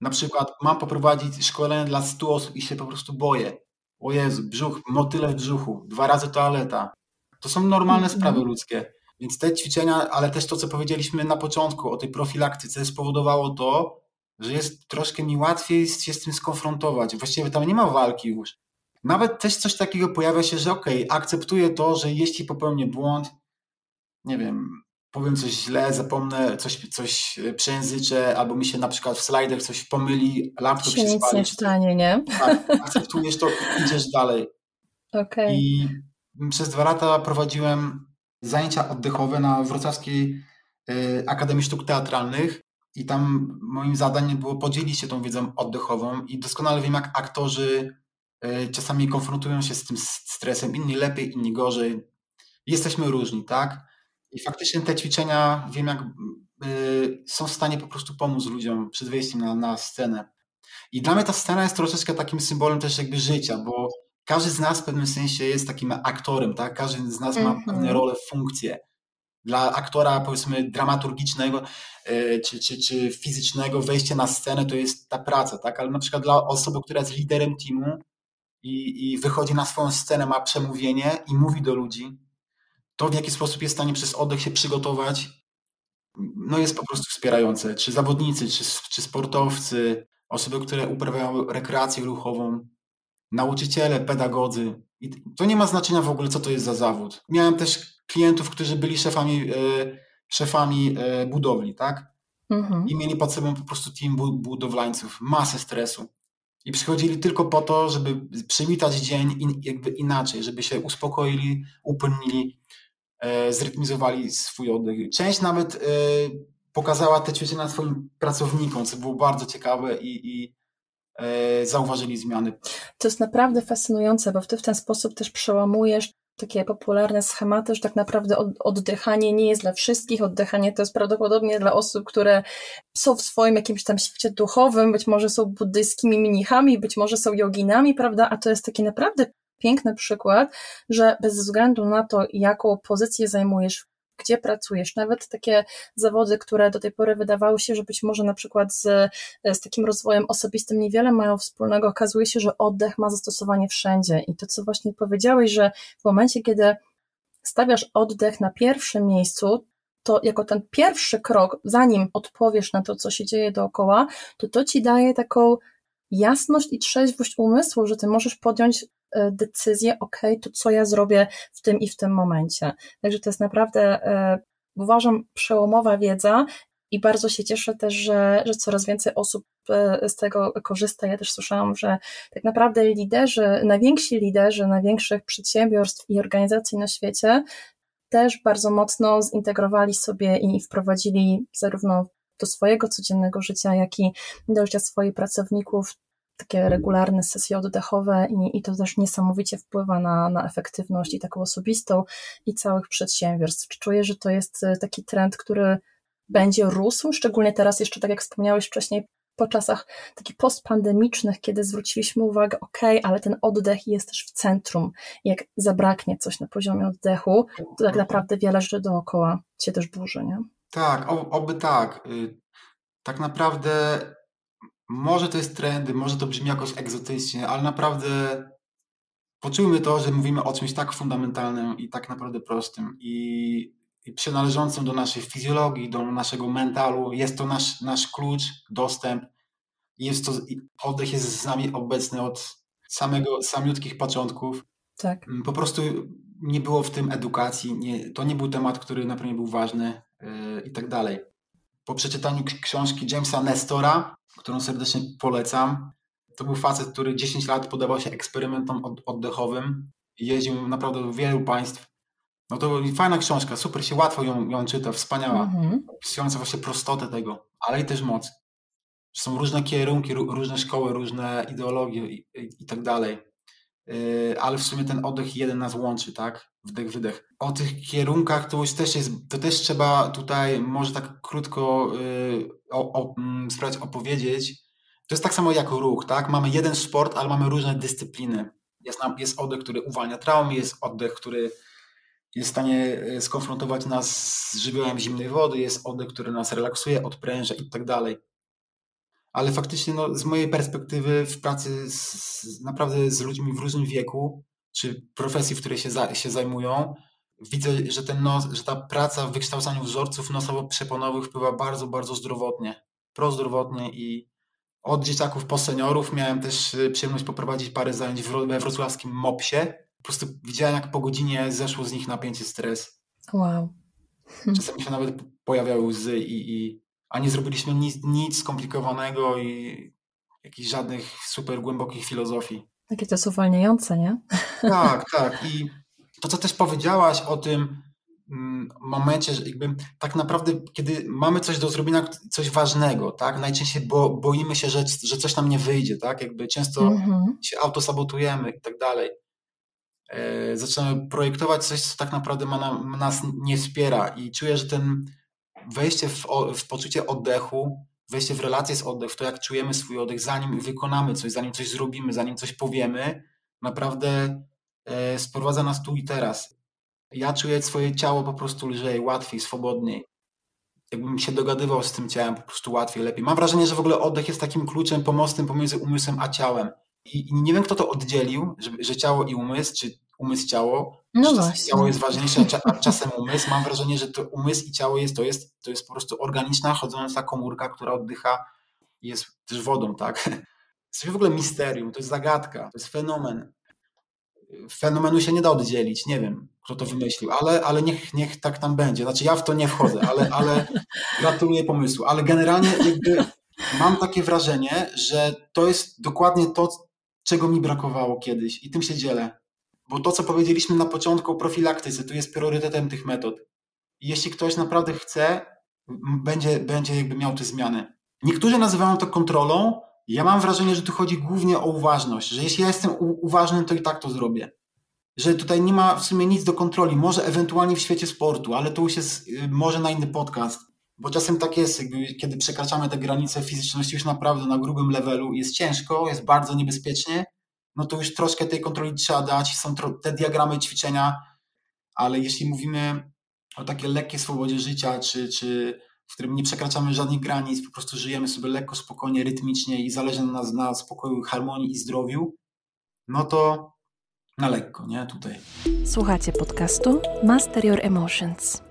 S1: Na przykład mam poprowadzić szkolenie dla 100 osób i się po prostu boję. O Jezu, brzuch, motyle w brzuchu, dwa razy toaleta. To są normalne mhm. sprawy ludzkie. Więc te ćwiczenia, ale też to, co powiedzieliśmy na początku o tej profilaktyce, spowodowało to, że jest troszkę mi łatwiej się z tym skonfrontować. Właściwie tam nie ma walki już. Nawet też coś takiego pojawia się, że okej, okay, akceptuję to, że jeśli popełnię błąd, nie wiem, powiem coś źle, zapomnę, coś, coś e, przejęzyczę, albo mi się na przykład w slajdach coś pomyli, laptop się,
S2: się nic nie stanie, nie?
S1: Tak, akceptujesz to, idziesz dalej.
S2: Okay.
S1: I przez dwa lata prowadziłem zajęcia oddechowe na Wrocławskiej y, Akademii Sztuk Teatralnych i tam moim zadaniem było podzielić się tą wiedzą oddechową i doskonale wiem, jak aktorzy y, czasami konfrontują się z tym stresem, inni lepiej, inni gorzej. Jesteśmy różni, tak? I faktycznie te ćwiczenia, wiem, jak y, są w stanie po prostu pomóc ludziom przed wejściem na, na scenę. I dla mnie ta scena jest troszeczkę takim symbolem też jakby życia, bo każdy z nas w pewnym sensie jest takim aktorem, tak? Każdy z nas ma pewne role, funkcje. Dla aktora, powiedzmy, dramaturgicznego yy, czy, czy, czy fizycznego wejście na scenę to jest ta praca, tak? Ale na przykład dla osoby, która jest liderem teamu i, i wychodzi na swoją scenę, ma przemówienie i mówi do ludzi, to w jaki sposób jest w stanie przez oddech się przygotować, no jest po prostu wspierające. Czy zawodnicy, czy, czy sportowcy, osoby, które uprawiają rekreację ruchową, nauczyciele, pedagodzy. I to nie ma znaczenia w ogóle, co to jest za zawód. Miałem też klientów, którzy byli szefami, e, szefami e, budowli, tak? Mhm. I mieli pod sobą po prostu team budowlańców, masę stresu. I przychodzili tylko po to, żeby przywitać dzień in, jakby inaczej, żeby się uspokoili, upłynili, zrytmizowali swój oddech. Część nawet e, pokazała te ćwiczenia swoim pracownikom, co było bardzo ciekawe i, i e, zauważyli zmiany.
S2: To jest naprawdę fascynujące, bo ty w ten sposób też przełamujesz takie popularne schematy, że tak naprawdę oddychanie nie jest dla wszystkich, oddychanie to jest prawdopodobnie dla osób, które są w swoim jakimś tam świecie duchowym, być może są buddyjskimi mnichami, być może są joginami, prawda, a to jest taki naprawdę piękny przykład, że bez względu na to, jaką pozycję zajmujesz gdzie pracujesz. Nawet takie zawody, które do tej pory wydawały się, że być może na przykład z, z takim rozwojem osobistym niewiele mają wspólnego, okazuje się, że oddech ma zastosowanie wszędzie. I to, co właśnie powiedziałeś, że w momencie, kiedy stawiasz oddech na pierwszym miejscu, to jako ten pierwszy krok, zanim odpowiesz na to, co się dzieje dookoła, to to ci daje taką jasność i trzeźwość umysłu, że ty możesz podjąć decyzję, ok, to co ja zrobię w tym i w tym momencie. Także to jest naprawdę, e, uważam, przełomowa wiedza i bardzo się cieszę też, że, że coraz więcej osób e, z tego korzysta. Ja też słyszałam, że tak naprawdę liderzy, najwięksi liderzy największych przedsiębiorstw i organizacji na świecie też bardzo mocno zintegrowali sobie i wprowadzili zarówno do swojego codziennego życia, jak i do życia swoich pracowników takie regularne sesje oddechowe i, i to też niesamowicie wpływa na, na efektywność i taką osobistą i całych przedsiębiorstw. Czuję, że to jest e, taki trend, który będzie rósł, szczególnie teraz jeszcze, tak jak wspomniałeś wcześniej, po czasach takich postpandemicznych, kiedy zwróciliśmy uwagę, ok, ale ten oddech jest też w centrum. Jak zabraknie coś na poziomie oddechu, to tak naprawdę wiele rzeczy dookoła się też burzy, nie?
S1: Tak, oby tak. Y, tak naprawdę może to jest trendy, może to brzmi jakoś egzotycznie, ale naprawdę poczujmy to, że mówimy o czymś tak fundamentalnym i tak naprawdę prostym i, i przynależącym do naszej fizjologii, do naszego mentalu. Jest to nasz, nasz klucz, dostęp. Jest to, oddech jest z nami obecny od samego, samiutkich początków.
S2: Tak.
S1: Mm, po prostu nie było w tym edukacji, nie, to nie był temat, który na pewno był ważny yy, i tak dalej. Po przeczytaniu książki Jamesa Nestora którą serdecznie polecam. To był facet, który 10 lat podawał się eksperymentom oddechowym. Jeździł naprawdę do wielu państw. No to fajna książka, super się łatwo ją, ją czyta, wspaniała. Mhm. Opisująca właśnie prostotę tego, ale i też moc. Są różne kierunki, różne szkoły, różne ideologie i, i, i tak dalej. Yy, ale w sumie ten oddech jeden nas łączy, tak? Wdech, wydech. O tych kierunkach to już też jest, to też trzeba tutaj może tak krótko yy, o, o, mm, spróbować opowiedzieć. To jest tak samo jak ruch, tak? Mamy jeden sport, ale mamy różne dyscypliny. Jest, jest oddech, który uwalnia traumy, jest oddech, który jest w stanie yy, skonfrontować nas z żywiołem zimnej wody, jest oddech, który nas relaksuje, odpręża i tak dalej ale faktycznie no, z mojej perspektywy w pracy z, naprawdę z ludźmi w różnym wieku, czy profesji, w której się, za, się zajmują, widzę, że, ten nos, że ta praca w wykształcaniu wzorców nosowo-przeponowych wpływa bardzo, bardzo zdrowotnie, prozdrowotnie i od dzieciaków po seniorów miałem też y, przyjemność poprowadzić parę zajęć we wrocławskim MOPSie. Po prostu widziałem, jak po godzinie zeszło z nich napięcie, stres.
S2: Wow.
S1: Czasami się nawet pojawiały łzy i, i a nie zrobiliśmy nic, nic skomplikowanego i jakichś żadnych super głębokich filozofii.
S2: Takie to jest uwalniające, nie?
S1: Tak, <laughs> tak. I to, co też powiedziałaś o tym mm, momencie, że jakby tak naprawdę, kiedy mamy coś do zrobienia, coś ważnego, tak? Najczęściej bo, boimy się, że, że coś nam nie wyjdzie, tak? Jakby często mhm. się autosabotujemy i tak dalej. E, zaczynamy projektować coś, co tak naprawdę ma nam, nas nie wspiera i czuję, że ten wejście w, w poczucie oddechu, wejście w relację z oddech, to jak czujemy swój oddech, zanim wykonamy coś, zanim coś zrobimy, zanim coś powiemy, naprawdę e, sprowadza nas tu i teraz. Ja czuję swoje ciało po prostu lżej, łatwiej, swobodniej. Jakbym się dogadywał z tym ciałem po prostu łatwiej, lepiej. Mam wrażenie, że w ogóle oddech jest takim kluczem, pomostem pomiędzy umysłem a ciałem. I, i nie wiem, kto to oddzielił, że, że ciało i umysł, czy umysł, ciało. No właśnie. Ciało jest ważniejsze, a czasem umysł. Mam wrażenie, że to umysł i ciało jest to, jest, to jest po prostu organiczna, chodząca komórka, która oddycha i jest też wodą, tak? <laughs> To jest w ogóle misterium, to jest zagadka, to jest fenomen. Fenomenu się nie da oddzielić, nie wiem, kto to wymyślił, ale, ale niech, niech tak tam będzie. Znaczy ja w to nie wchodzę, ale, ale <laughs> gratuluję pomysłu. Ale generalnie jakby mam takie wrażenie, że to jest dokładnie to, czego mi brakowało kiedyś i tym się dzielę. Bo to, co powiedzieliśmy na początku o profilaktyce, to jest priorytetem tych metod. Jeśli ktoś naprawdę chce, będzie, będzie jakby miał te zmiany. Niektórzy nazywają to kontrolą. Ja mam wrażenie, że tu chodzi głównie o uważność, że jeśli ja jestem uważny, to i tak to zrobię. Że tutaj nie ma w sumie nic do kontroli, może ewentualnie w świecie sportu, ale to już jest y, może na inny podcast. Bo czasem tak jest, jakby, kiedy przekraczamy te granice fizyczności już naprawdę na grubym levelu, jest ciężko, jest bardzo niebezpiecznie, no to już troszkę tej kontroli trzeba dać, są te diagramy ćwiczenia, ale jeśli mówimy o takiej lekkiej swobodzie życia, czy, czy w którym nie przekraczamy żadnych granic, po prostu żyjemy sobie lekko, spokojnie, rytmicznie i zależy na, na spokoju, harmonii i zdrowiu, no to na lekko, nie? Tutaj.
S2: Słuchacie podcastu Master Your Emotions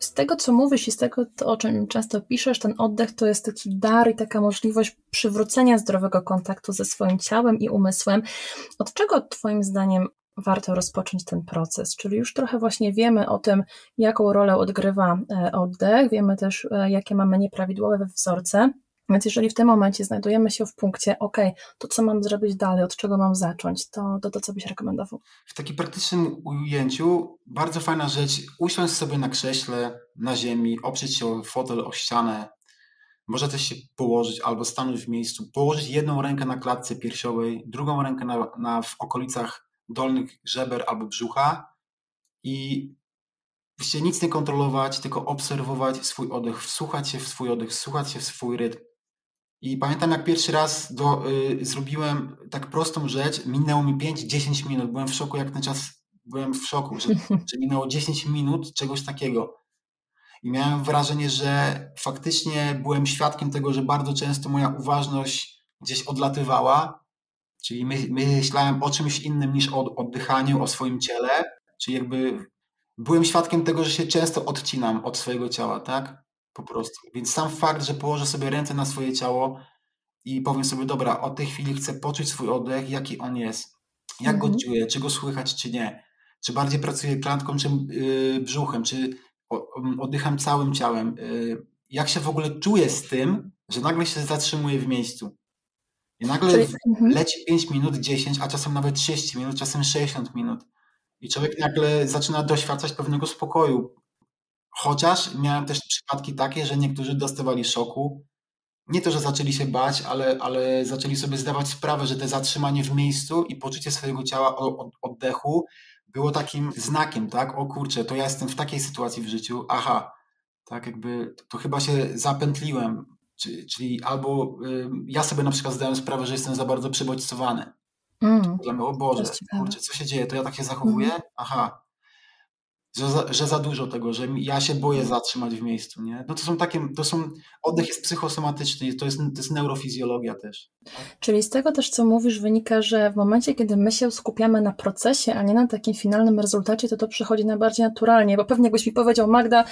S2: z tego, co mówisz i z tego, o czym często piszesz, ten oddech to jest taki dar i taka możliwość przywrócenia zdrowego kontaktu ze swoim ciałem i umysłem. Od czego Twoim zdaniem warto rozpocząć ten proces? Czyli już trochę właśnie wiemy o tym, jaką rolę odgrywa e, oddech, wiemy też, e, jakie mamy nieprawidłowe wzorce. Więc jeżeli w tym momencie znajdujemy się w punkcie, ok, to co mam zrobić dalej, od czego mam zacząć, to, to, to co byś rekomendował?
S1: W takim praktycznym ujęciu bardzo fajna rzecz, usiąść sobie na krześle, na ziemi, oprzeć się o fotel, o ścianę, może też się położyć albo stanąć w miejscu, położyć jedną rękę na klatce piersiowej, drugą rękę na, na w okolicach dolnych żeber albo brzucha i Właściwie nic nie kontrolować, tylko obserwować swój oddech, wsłuchać się w swój oddech, wsłuchać się w swój rytm, i pamiętam, jak pierwszy raz do, y, zrobiłem tak prostą rzecz, minęło mi 5-10 minut. Byłem w szoku, jak ten czas byłem w szoku, że, <laughs> że minęło 10 minut czegoś takiego. I miałem wrażenie, że faktycznie byłem świadkiem tego, że bardzo często moja uważność gdzieś odlatywała, czyli my, myślałem o czymś innym niż o oddychaniu, o swoim ciele, czyli jakby byłem świadkiem tego, że się często odcinam od swojego ciała, tak? Po prostu. Więc sam fakt, że położę sobie ręce na swoje ciało i powiem sobie, dobra, od tej chwili chcę poczuć swój oddech, jaki on jest, jak mhm. go czuję, czy go słychać, czy nie, czy bardziej pracuję klatką, czy yy, brzuchem, czy oddycham całym ciałem, yy, jak się w ogóle czuję z tym, że nagle się zatrzymuję w miejscu. I nagle Czyli, mhm. leci 5 minut, 10, a czasem nawet 30 minut, czasem 60 minut. I człowiek nagle zaczyna doświadczać pewnego spokoju, Chociaż miałem też przypadki takie, że niektórzy dostawali szoku. Nie to, że zaczęli się bać, ale, ale zaczęli sobie zdawać sprawę, że te zatrzymanie w miejscu i poczucie swojego ciała od, oddechu było takim znakiem, tak? O kurczę, to ja jestem w takiej sytuacji w życiu, aha, tak jakby to chyba się zapętliłem, czyli albo y, ja sobie na przykład zdałem sprawę, że jestem za bardzo przybodźcowany. Mm, o Boże, kurczę, co się dzieje, to ja tak się zachowuję? Mm. Aha, że za, że za dużo tego, że ja się boję zatrzymać w miejscu, nie? No to są takie, to są, oddech jest psychosomatyczny, to jest, to jest neurofizjologia też.
S2: Czyli z tego też, co mówisz, wynika, że w momencie, kiedy my się skupiamy na procesie, a nie na takim finalnym rezultacie, to to przychodzi najbardziej naturalnie, bo pewnie jakbyś mi powiedział, Magda,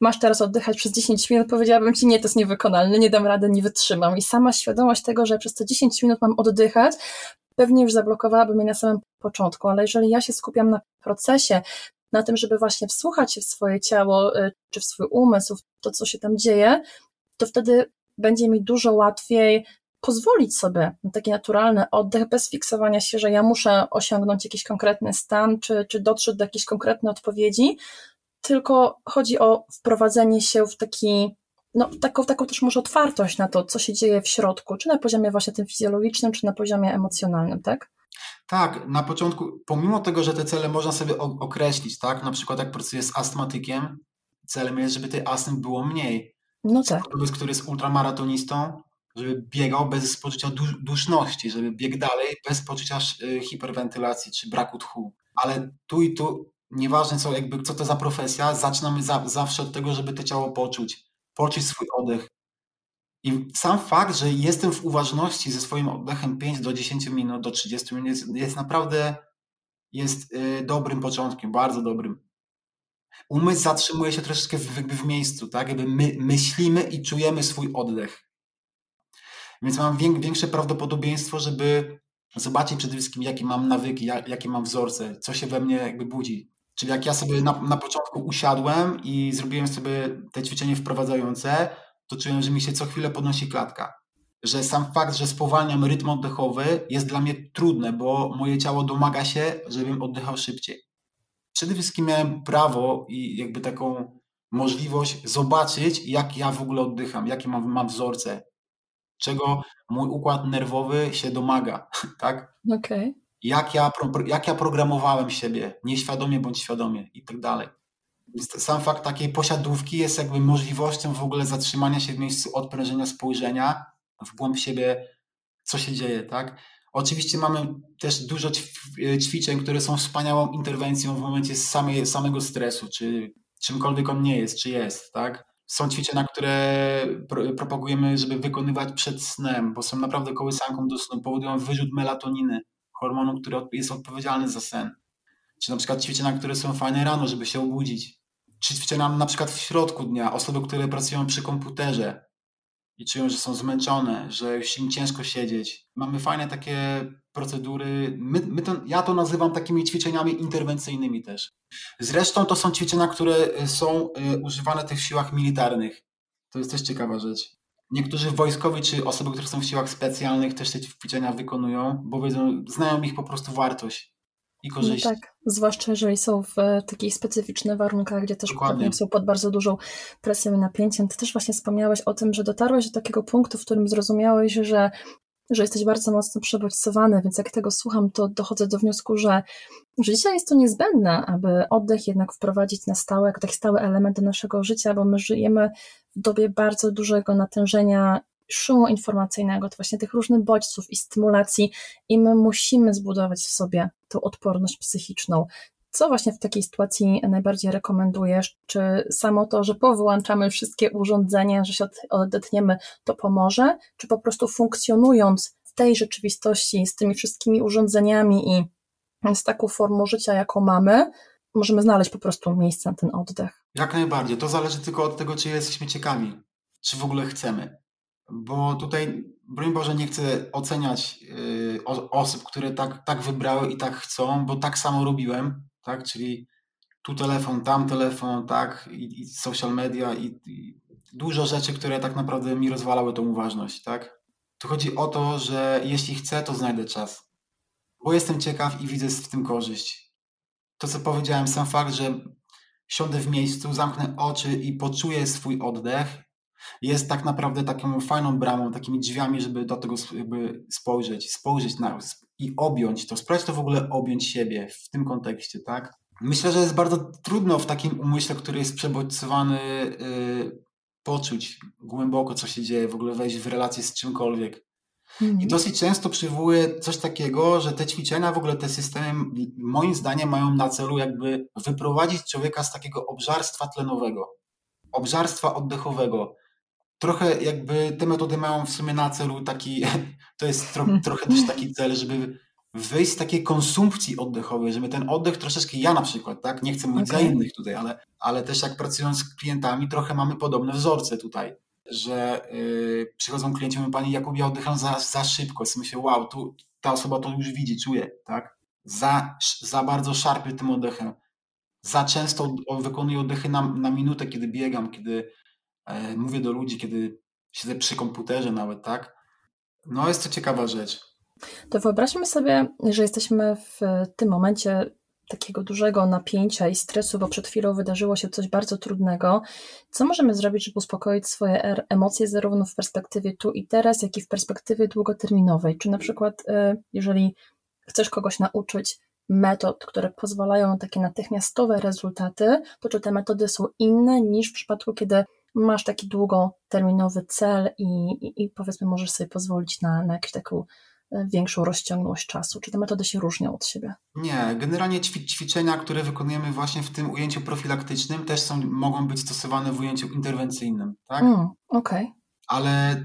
S2: masz teraz oddychać przez 10 minut, powiedziałabym ci, nie, to jest niewykonalne, nie dam rady, nie wytrzymam. I sama świadomość tego, że przez te 10 minut mam oddychać, pewnie już zablokowałaby mnie na samym początku, ale jeżeli ja się skupiam na procesie, na tym, żeby właśnie wsłuchać się w swoje ciało, y, czy w swój umysł, w to, co się tam dzieje, to wtedy będzie mi dużo łatwiej pozwolić sobie na taki naturalny oddech bez fiksowania się, że ja muszę osiągnąć jakiś konkretny stan, czy, czy dotrzeć do jakiejś konkretnej odpowiedzi, tylko chodzi o wprowadzenie się w taki, no, taką, taką też może otwartość na to, co się dzieje w środku, czy na poziomie właśnie tym fizjologicznym, czy na poziomie emocjonalnym, tak?
S1: Tak, na początku, pomimo tego, że te cele można sobie określić, tak, na przykład jak pracuję z astmatykiem, celem jest, żeby tej astmy było mniej.
S2: No tak.
S1: Człowiek, który jest ultramaratonistą, żeby biegał bez poczucia duszności, żeby biegł dalej bez poczucia y, hiperwentylacji czy braku tchu. Ale tu i tu, nieważne co, jakby, co to za profesja, zaczynamy za, zawsze od tego, żeby to ciało poczuć, poczuć swój oddech. I sam fakt, że jestem w uważności ze swoim oddechem 5 do 10 minut, do 30 minut jest, jest naprawdę jest y, dobrym początkiem, bardzo dobrym. Umysł zatrzymuje się troszeczkę w, jakby w miejscu, tak? Jakby my myślimy i czujemy swój oddech. Więc mam większe prawdopodobieństwo, żeby zobaczyć przede wszystkim, jakie mam nawyki, jakie mam wzorce, co się we mnie jakby budzi. Czyli jak ja sobie na, na początku usiadłem i zrobiłem sobie te ćwiczenie wprowadzające, to czułem, że mi się co chwilę podnosi klatka. Że sam fakt, że spowalniam rytm oddechowy jest dla mnie trudne, bo moje ciało domaga się, żebym oddychał szybciej. Przede wszystkim miałem prawo i jakby taką możliwość zobaczyć, jak ja w ogóle oddycham, jakie mam, mam wzorce, czego mój układ nerwowy się domaga, <laughs> tak?
S2: Okay.
S1: Jak, ja, jak ja programowałem siebie, nieświadomie bądź świadomie i tak dalej. Sam fakt takiej posiadówki jest jakby możliwością w ogóle zatrzymania się w miejscu odprężenia spojrzenia w głąb siebie, co się dzieje, tak? Oczywiście mamy też dużo ćwiczeń, które są wspaniałą interwencją w momencie samej, samego stresu, czy czymkolwiek on nie jest, czy jest, tak? Są ćwiczenia, które propagujemy, żeby wykonywać przed snem, bo są naprawdę kołysanką do snu, powodują wyrzut melatoniny, hormonu, który jest odpowiedzialny za sen. Czy na przykład ćwiczenia, które są fajne rano, żeby się obudzić. Czy ćwiczenia na przykład w środku dnia, osoby, które pracują przy komputerze i czują, że są zmęczone, że już im ciężko siedzieć. Mamy fajne takie procedury. My, my to, ja to nazywam takimi ćwiczeniami interwencyjnymi też. Zresztą to są ćwiczenia, które y, są y, używane tych w siłach militarnych. To jest też ciekawa rzecz. Niektórzy wojskowi czy osoby, które są w siłach specjalnych też te ćwiczenia wykonują, bo wiedzą, znają ich po prostu wartość i no korzyści.
S2: No tak, zwłaszcza jeżeli są w e, takich specyficznych warunkach, gdzie też są pod bardzo dużą presją i napięciem. Ty też właśnie wspomniałeś o tym, że dotarłeś do takiego punktu, w którym zrozumiałeś, że że jesteś bardzo mocno przebodźcowany, więc jak tego słucham, to dochodzę do wniosku, że, że dzisiaj jest to niezbędne, aby oddech jednak wprowadzić na stałe, jako taki stały element do naszego życia, bo my żyjemy w dobie bardzo dużego natężenia szumu informacyjnego, to właśnie tych różnych bodźców i stymulacji, i my musimy zbudować w sobie tą odporność psychiczną. Co właśnie w takiej sytuacji najbardziej rekomendujesz? Czy samo to, że powyłączamy wszystkie urządzenia, że się odetniemy, to pomoże? Czy po prostu funkcjonując w tej rzeczywistości, z tymi wszystkimi urządzeniami i z taką formą życia, jaką mamy, możemy znaleźć po prostu miejsce na ten oddech?
S1: Jak najbardziej. To zależy tylko od tego, czy jesteśmy ciekawi, czy w ogóle chcemy. Bo tutaj, broń Boże, nie chcę oceniać yy, osób, które tak, tak wybrały i tak chcą, bo tak samo robiłem tak? Czyli tu telefon, tam telefon, tak? I, i social media i, i, dużo rzeczy, które tak naprawdę mi rozwalały tą uważność, tak? Tu chodzi o to, że jeśli chcę, to znajdę czas. Bo jestem ciekaw i widzę w tym korzyść. To, co powiedziałem, sam fakt, że siądę w miejscu, zamknę oczy i poczuję swój oddech, jest tak naprawdę taką fajną bramą, takimi drzwiami, żeby do tego jakby spojrzeć, spojrzeć na, i objąć to, spróbować to w ogóle objąć siebie w tym kontekście, tak? Myślę, że jest bardzo trudno w takim umyśle, który jest przebodźcowany, yy, poczuć głęboko, co się dzieje, w ogóle wejść w relację z czymkolwiek. Mhm. I dosyć często przywołuję coś takiego, że te ćwiczenia, w ogóle te systemy, moim zdaniem, mają na celu jakby wyprowadzić człowieka z takiego obżarstwa tlenowego, obżarstwa oddechowego, trochę jakby te metody mają w sumie na celu taki, <laughs> to jest tro, trochę też taki cel, żeby wyjść z takiej konsumpcji oddechowej, żeby ten oddech troszeczkę, ja na przykład, tak, nie chcę mówić okay. za innych tutaj, ale, ale też jak pracując z klientami, trochę mamy podobne wzorce tutaj, że yy, przychodzą klienci, mówią, Pani Jakub, ja oddycham za, za szybko, myślę, wow, tu ta osoba to już widzi, czuje, tak, za, za bardzo szarpie tym oddechem, za często wykonuję oddechy na, na minutę, kiedy biegam, kiedy mówię do ludzi, kiedy siedzę przy komputerze nawet, tak? No jest to ciekawa rzecz.
S2: To wyobraźmy sobie, że jesteśmy w tym momencie takiego dużego napięcia i stresu, bo przed chwilą wydarzyło się coś bardzo trudnego. Co możemy zrobić, żeby uspokoić swoje er, emocje, zarówno w perspektywie tu i teraz, jak i w perspektywie długoterminowej? Czy na przykład, y, jeżeli chcesz kogoś nauczyć metod, które pozwalają na takie natychmiastowe rezultaty, to czy te metody są inne niż w przypadku, kiedy masz taki długoterminowy cel i, i, i powiedzmy możesz sobie pozwolić na, na jakąś taką e, większą rozciągłość czasu? Czy te metody się różnią od siebie?
S1: Nie, generalnie ćwiczenia, które wykonujemy właśnie w tym ujęciu profilaktycznym też są, mogą być stosowane w ujęciu interwencyjnym, tak? Mm,
S2: Okej. Okay.
S1: Ale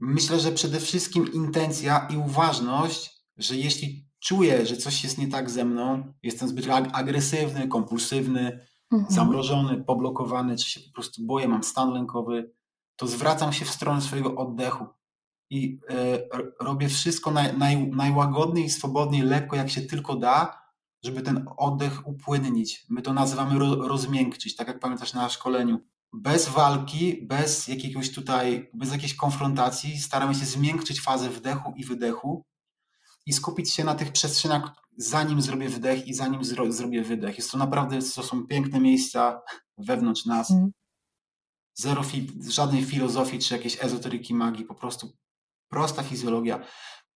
S1: myślę, że przede wszystkim intencja i uważność, że jeśli czuję, że coś jest nie tak ze mną, jestem zbyt agresywny, kompulsywny, mhm. zamrożony, poblokowany, czy się po prostu boję, mam stan lękowy, to zwracam się w stronę swojego oddechu i y, robię wszystko naj, naj, najłagodniej swobodniej, lekko jak się tylko da, żeby ten oddech upłynnić. My to nazywamy ro, rozmiękczyć, tak jak pamiętasz na szkoleniu. Bez walki, bez jakiegoś tutaj, bez jakiejś konfrontacji staramy się zmiękczyć fazę wdechu i wydechu i skupić się na tych przestrzeniach, zanim zrobię wdech i zanim zro, zrobię wydech. Jest to naprawdę, to są piękne miejsca wewnątrz nas. Mm. Zero fi, żadnej filozofii czy jakiejś ezoteryki magii, po prostu prosta fizjologia.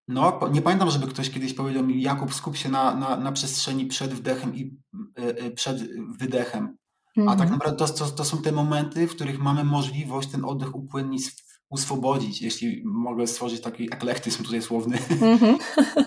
S1: No, nie pamiętam, żeby ktoś kiedyś powiedział mi, Jakub, skup się na, na, na przestrzeni przed wdechem i y, y, przed wydechem. Mm. A tak mhm. naprawdę to, to, to, są te momenty, w których mamy możliwość ten oddech upłynnić uswobodzić, jeśli mogę stworzyć taki eklektyzm tutaj słowny. Mm-hmm.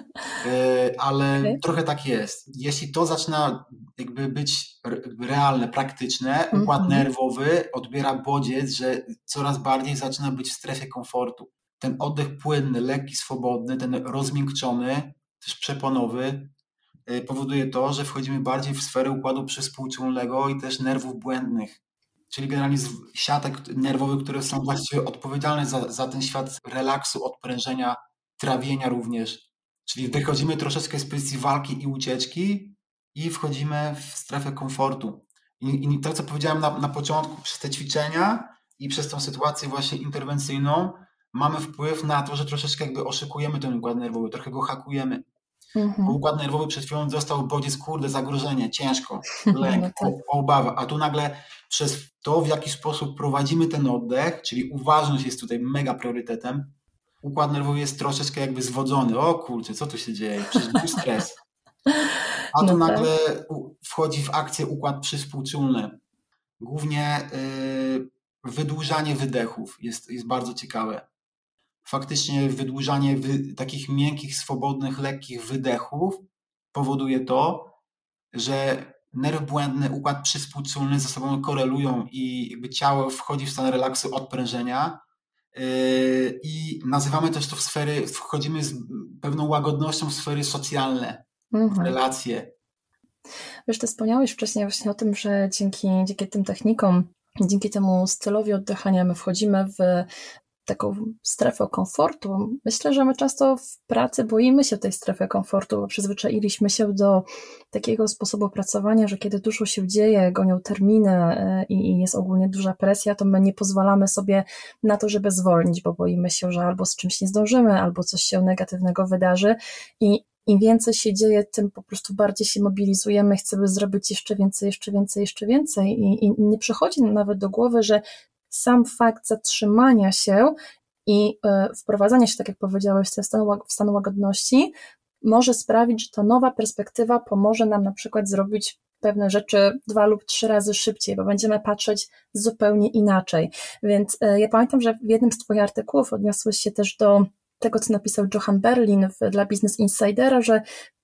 S1: <laughs> Ale okay. trochę tak jest. Jeśli to zaczyna jakby być realne, praktyczne, układ mm-hmm. nerwowy odbiera bodziec, że coraz bardziej zaczyna być w strefie komfortu. Ten oddech płynny, lekki, swobodny, ten rozmiękczony, też przeponowy, e, powoduje to, że wchodzimy bardziej w sferę układu przyspółczulnego i też nerwów błędnych czyli generalnie siatek nerwowych, które są właściwie odpowiedzialne za, za ten świat relaksu, odprężenia, trawienia również. Czyli wychodzimy troszeczkę z pozycji walki i ucieczki i wchodzimy w strefę komfortu. I, i to, co powiedziałem na, na początku, przez te ćwiczenia i przez tą sytuację właśnie interwencyjną, mamy wpływ na to, że troszeczkę jakby oszukujemy ten układ nerwowy, trochę go hakujemy. Mhm. Układ nerwowy przed chwilą dostał bodziec, kurde, zagrożenie, ciężko, <laughs> lęk, no tak. obawa, a tu nagle przez to, w jaki sposób prowadzimy ten oddech, czyli uważność jest tutaj mega priorytetem, układ nerwowy jest troszeczkę jakby zwodzony. O kurczę, co tu się dzieje? Przecież był stres. A tu no tak. nagle wchodzi w akcję układ przyspółczulny. Głównie yy, wydłużanie wydechów jest, jest bardzo ciekawe. Faktycznie wydłużanie wy, takich miękkich, swobodnych, lekkich wydechów powoduje to, że nerw błędny, układ przyspółczulny ze sobą korelują i jakby ciało wchodzi w stan relaksu, odprężenia yy, i nazywamy też to w sfery, wchodzimy z pewną łagodnością w sfery socjalne, mhm. relacje.
S2: Wiesz, ty wspomniałeś wcześniej właśnie o tym, że dzięki, dzięki tym technikom dzięki temu stylowi oddychania my wchodzimy w taką strefę komfortu. Myślę, że my często w pracy boimy się tej strefy komfortu, bo przyzwyczailiśmy się do takiego sposobu pracowania, że kiedy dużo się dzieje, gonią terminy e, i jest ogólnie duża presja, to my nie pozwalamy sobie na to, żeby zwolnić, bo boimy się, że albo z czymś nie zdążymy, albo coś się negatywnego wydarzy i im więcej się dzieje, tym po prostu bardziej się mobilizujemy, chcemy zrobić jeszcze więcej, jeszcze więcej, jeszcze więcej i, i nie przychodzi nam nawet do głowy, że sam fakt zatrzymania się i e, wprowadzania się, tak jak powiedziałeś, w stan, łagodności może sprawić, że ta nowa perspektywa pomoże nam na przykład zrobić pewne rzeczy dwa lub trzy razy szybciej, bo będziemy patrzeć zupełnie inaczej. Więc e, ja pamiętam, że w jednym z Twoich artykułów odniosłeś się też do tego, co napisał Johan Berlin w, dla Business Insidera, że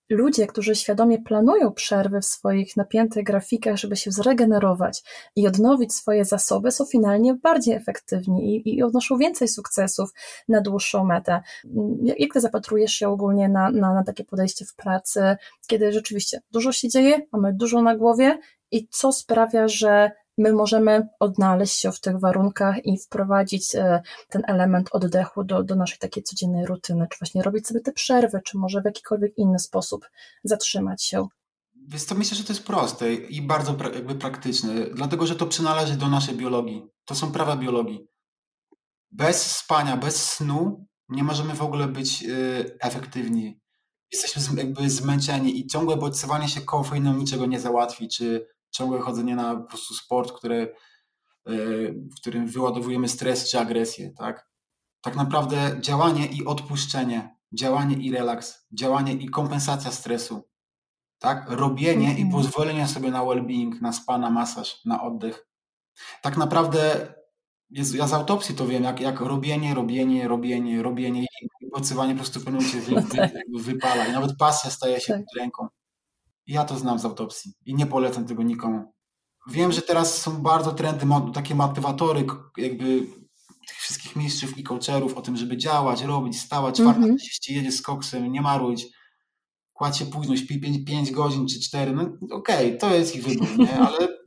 S2: ludzie, którzy świadomie planują przerwy w swoich napiętych grafikach, żeby się zregenerować i odnowić swoje zasoby, są finalnie bardziej efektywni i, i odnoszą więcej sukcesów na dłuższą metę. Jak ty zapatrujesz się ogólnie na, na, na takie podejście w pracy, kiedy rzeczywiście dużo się dzieje, mamy dużo na głowie i co sprawia, że my możemy odnaleźć się w tych warunkach i wprowadzić e, ten element oddechu do, do naszej takiej codziennej rutyny, czy właśnie robić sobie te przerwy, czy może w jakikolwiek inny sposób zatrzymać się.
S1: Więc to myślę, że to jest proste i bardzo pra jakby praktyczne, dlatego że to przynależy do naszej biologii. To są prawa biologii. Bez spania, bez snu Nie możemy w ogóle być y, efektywni. Jesteśmy jakby zmęczeni i ciągłe bodźcowanie się kofeiną niczego nie załatwi, czy ciągłe chodzenie na po prostu sport, który, y, w którym wyładowujemy stres czy agresję, tak? Tak naprawdę działanie i odpuszczenie, działanie i relaks, działanie i kompensacja stresu, tak? Robienie mm -hmm. i mhm. pozwolenie sobie na well-being, na spa, na masaż, na oddech. Tak naprawdę jest, ja z autopsji to wiem, jak, jak robienie, robienie, robienie, robienie i podsywanie po prostu w pewnym momencie wy, wy, wypala. I nawet pasja staje się tak. pod ręką. Ja to znam z autopsji i nie polecam tego nikomu. Wiem, że teraz są bardzo trendy, takie motywatory, jakby tych wszystkich mistrzów i coacherów o tym, żeby działać, robić, stawać, czwarta mm -hmm. jedzie z koksem, nie marudź, kładź się późno, śpi 5, godzin czy 4, no okej, okay, to jest ich wybór, nie? ale